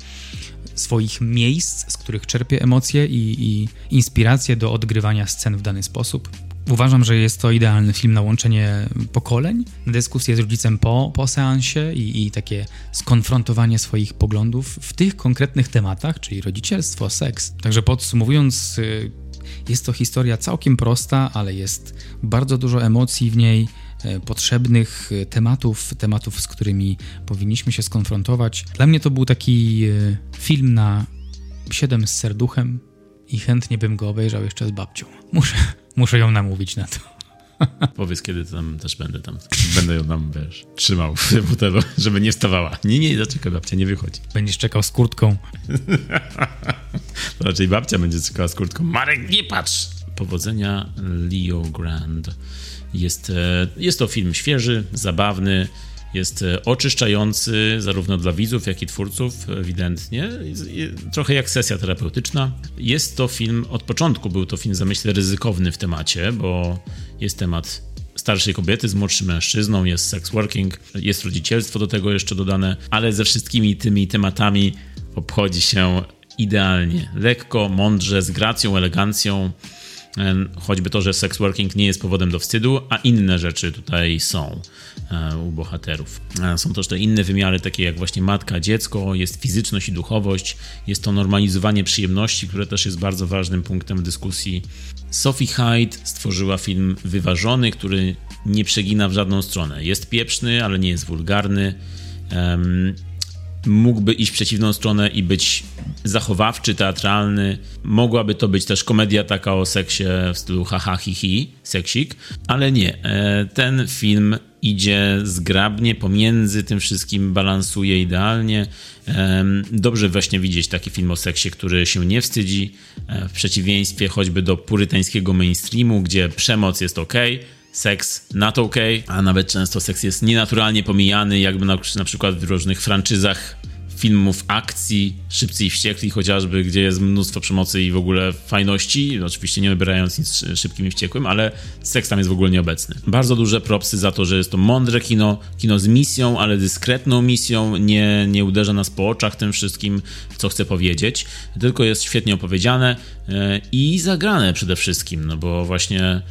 Speaker 2: swoich miejsc, z których czerpie emocje i, i inspiracje do odgrywania scen w dany sposób. Uważam, że jest to idealny film na łączenie pokoleń, dyskusję z rodzicem po, po seansie i, i takie skonfrontowanie swoich poglądów w tych konkretnych tematach, czyli rodzicielstwo, seks. Także podsumowując, y, jest to historia całkiem prosta, ale jest bardzo dużo emocji w niej, y, potrzebnych y, tematów, tematów, z którymi powinniśmy się skonfrontować. Dla mnie to był taki film na 7 z serduchem i chętnie bym go obejrzał jeszcze z babcią. Muszę Muszę ją namówić na to.
Speaker 1: Powiedz, kiedy tam też będę tam. Będę ją tam, wiesz, trzymał w fotelu, żeby nie wstawała. Nie, nie, zaczekaj, babcia, nie wychodzi.
Speaker 2: Będziesz czekał z kurtką.
Speaker 1: to raczej babcia będzie czekała z kurtką. Marek, nie patrz! Powodzenia Leo Grand. Jest, e, jest to film świeży, zabawny, jest e, oczyszczający zarówno dla widzów, jak i twórców, ewidentnie. Trochę jak sesja terapeutyczna. Jest to film, od początku był to film, zamyślę, ryzykowny w temacie, bo jest temat starszej kobiety z młodszym mężczyzną, jest sex working, jest rodzicielstwo do tego jeszcze dodane, ale ze wszystkimi tymi tematami obchodzi się idealnie, lekko, mądrze, z gracją, elegancją. Choćby to, że sex working nie jest powodem do wstydu, a inne rzeczy tutaj są e, u bohaterów. E, są też te inne wymiary, takie jak właśnie matka, dziecko, jest fizyczność i duchowość, jest to normalizowanie przyjemności, które też jest bardzo ważnym punktem dyskusji. Sophie Hyde stworzyła film wyważony, który nie przegina w żadną stronę. Jest pieprzny, ale nie jest wulgarny mógłby iść w przeciwną stronę i być zachowawczy, teatralny. Mogłaby to być też komedia taka o seksie w stylu haha hi hi, seksik, ale nie. E, ten film idzie zgrabnie pomiędzy tym wszystkim, balansuje idealnie. Dobrze właśnie widzieć taki film o seksie, który się nie wstydzi, e, w przeciwieństwie choćby do purytańskiego mainstreamu, gdzie przemoc jest ok, seks not ok, a nawet często seks jest nienaturalnie pomijany, jakby na, na przykład w różnych franczyzach filmów akcji, Szybcy i Wściekli chociażby, gdzie jest mnóstwo przemocy i w ogóle fajności, oczywiście nie wybierając nic szybkim i wściekłym, ale seks tam jest w ogóle nieobecny. Bardzo duże propsy za to, że jest to mądre kino, kino z misją, ale dyskretną misją, nie, nie uderza nas po oczach tym wszystkim, co chce powiedzieć, tylko jest świetnie opowiedziane e, i zagrane przede wszystkim, no bo właśnie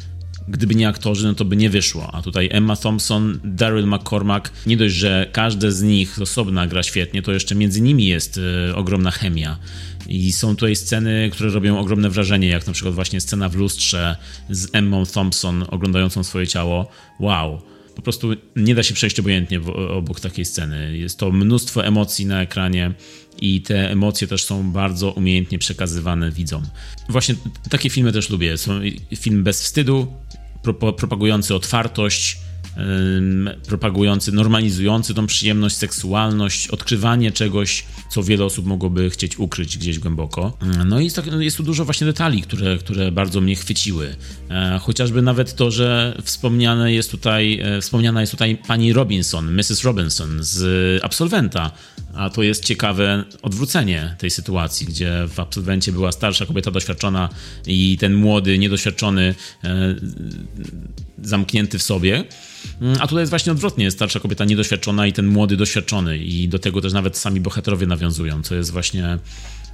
Speaker 1: gdyby nie aktorzy, no to by nie wyszło. A tutaj Emma Thompson, Daryl McCormack, nie dość, że każde z nich osobna gra świetnie, to jeszcze między nimi jest y, ogromna chemia. I są tutaj sceny, które robią ogromne wrażenie, jak na przykład właśnie scena w lustrze z Emmą Thompson oglądającą swoje ciało. Wow. Po prostu nie da się przejść obojętnie obok takiej sceny. Jest to mnóstwo emocji na ekranie i te emocje też są bardzo umiejętnie przekazywane widzom. Właśnie takie filmy też lubię. Są film bez wstydu, propagujący otwartość, propagujący, normalizujący tą przyjemność, seksualność, odkrywanie czegoś, co wiele osób mogłoby chcieć ukryć gdzieś głęboko. No i jest, tak, jest tu dużo właśnie detali, które, które bardzo mnie chwyciły. E, chociażby nawet to, że wspomniane jest tutaj, e, wspomniana jest tutaj pani Robinson, Mrs. Robinson z Absolwenta, a to jest ciekawe odwrócenie tej sytuacji, gdzie w Absolwencie była starsza kobieta doświadczona i ten młody, niedoświadczony e, zamknięty w sobie. Mm, a tutaj jest właśnie odwrotnie, starsza kobieta niedoświadczona i ten młody doświadczony i do tego też nawet sami bohaterowie nawiązują, co jest właśnie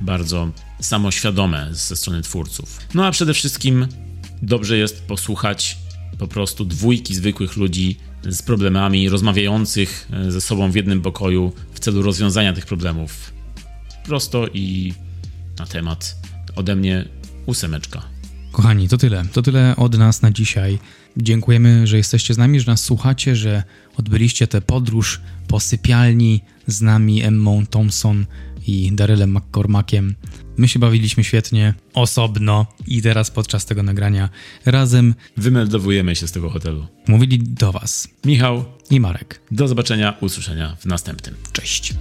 Speaker 1: bardzo samoświadome ze strony twórców. No a przede wszystkim dobrze jest posłuchać po prostu dwójki zwykłych ludzi z problemami, rozmawiających e, ze sobą w jednym pokoju w celu rozwiązania tych problemów. Prosto i na temat ode mnie ósemeczka.
Speaker 2: Kochani, to tyle. To tyle od nas na dzisiaj. Dziękujemy, że jesteście z nami, że nas słuchacie, że odbyliście tę podróż po sypialni z nami Emmą Thompson i Darylem McCormackiem. My się bawiliśmy świetnie, osobno i teraz podczas tego nagrania razem
Speaker 1: wymeldowujemy się z tego hotelu.
Speaker 2: Mówili do Was
Speaker 1: Michał
Speaker 2: i Marek.
Speaker 1: Do zobaczenia, usłyszenia w następnym.
Speaker 2: Cześć.